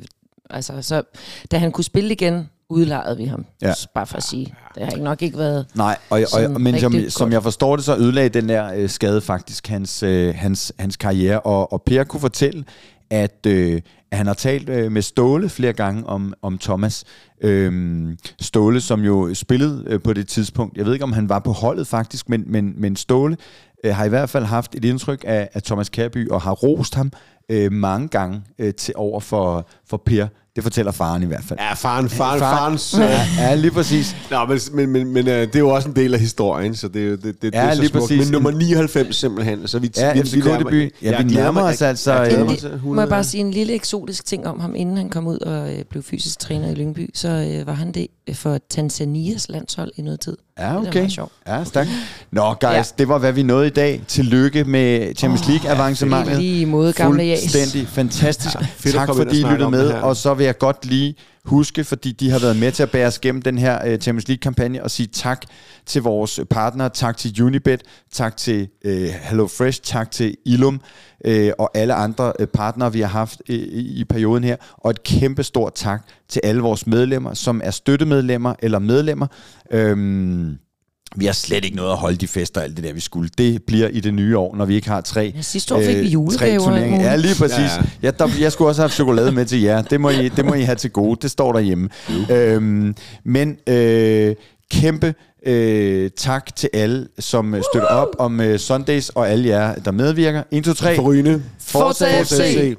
altså, så da han kunne spille igen, udlejede vi ham. Ja. Bare for at sige. Det har ikke nok ikke været... Nej, og, og, sådan men som, som jeg forstår det, så ødelagde den der øh, skade faktisk hans, øh, hans, hans karriere. Og, og Per kunne fortælle, at, øh, at han har talt øh, med Ståle flere gange om, om Thomas. Øhm, Ståle, som jo spillede øh, på det tidspunkt. Jeg ved ikke, om han var på holdet faktisk, men, men, men Ståle øh, har i hvert fald haft et indtryk af, af Thomas Kærby og har rost ham øh, mange gange øh, til over for, for Per. Det fortæller faren i hvert fald. Ja, faren, faren, Far- farens... Ja, ja, lige præcis. Nå, men, men, men, men øh, det er jo også en del af historien, så det, er jo- det, det, det Ja, er så lige smukt. præcis. Men nummer 99 simpelthen, så vi, Ja, vi, vi FCK-debut. Ja, jeg vi nærmer mig- os altså, Jeg, jeg øh, til Må 100. jeg bare sige en lille eksotisk ting om ham, inden han kom ud og øh, blev fysisk træner i Lyngby, så øh, var han det for Tanzanias landshold i noget tid. Ja, Det okay. meget sjovt. Ja, stærkt. Nå, guys, ja. Ja. det var, hvad vi nåede i dag. Tillykke med Champions League-avancementet. I lige måde, gamle. Fuldstændig fantastisk. Ja, fedt tak fordi I lyttede om med. her. Og så vil jeg godt lige huske, fordi de har været med til at bære os gennem den her uh, Champions League-kampagne, og sige tak til vores partnere, tak til Unibet, tak til uh, HelloFresh, tak til Ilum uh, og alle andre uh, partnere, vi har haft uh, i, i perioden her. Og et kæmpe stort tak til alle vores medlemmer, som er støttemedlemmer eller medlemmer. Øhm, vi har slet ikke noget at holde de fester og alt det der, vi skulle. Det bliver i det nye år, når vi ikke har tre, Ja, sidste år fik vi tre julegaver. Ja, lige præcis. Ja, Ja, der, jeg skulle også have haft chokolade med til jer. Det må I, det må I have til gode. Det står derhjemme. Øhm, men øh, kæmpe øh, tak til alle, som øh, støtter op om øh, Sundays, og alle jer, der medvirker. 1, 2, 3. Forrygende. Forza FC!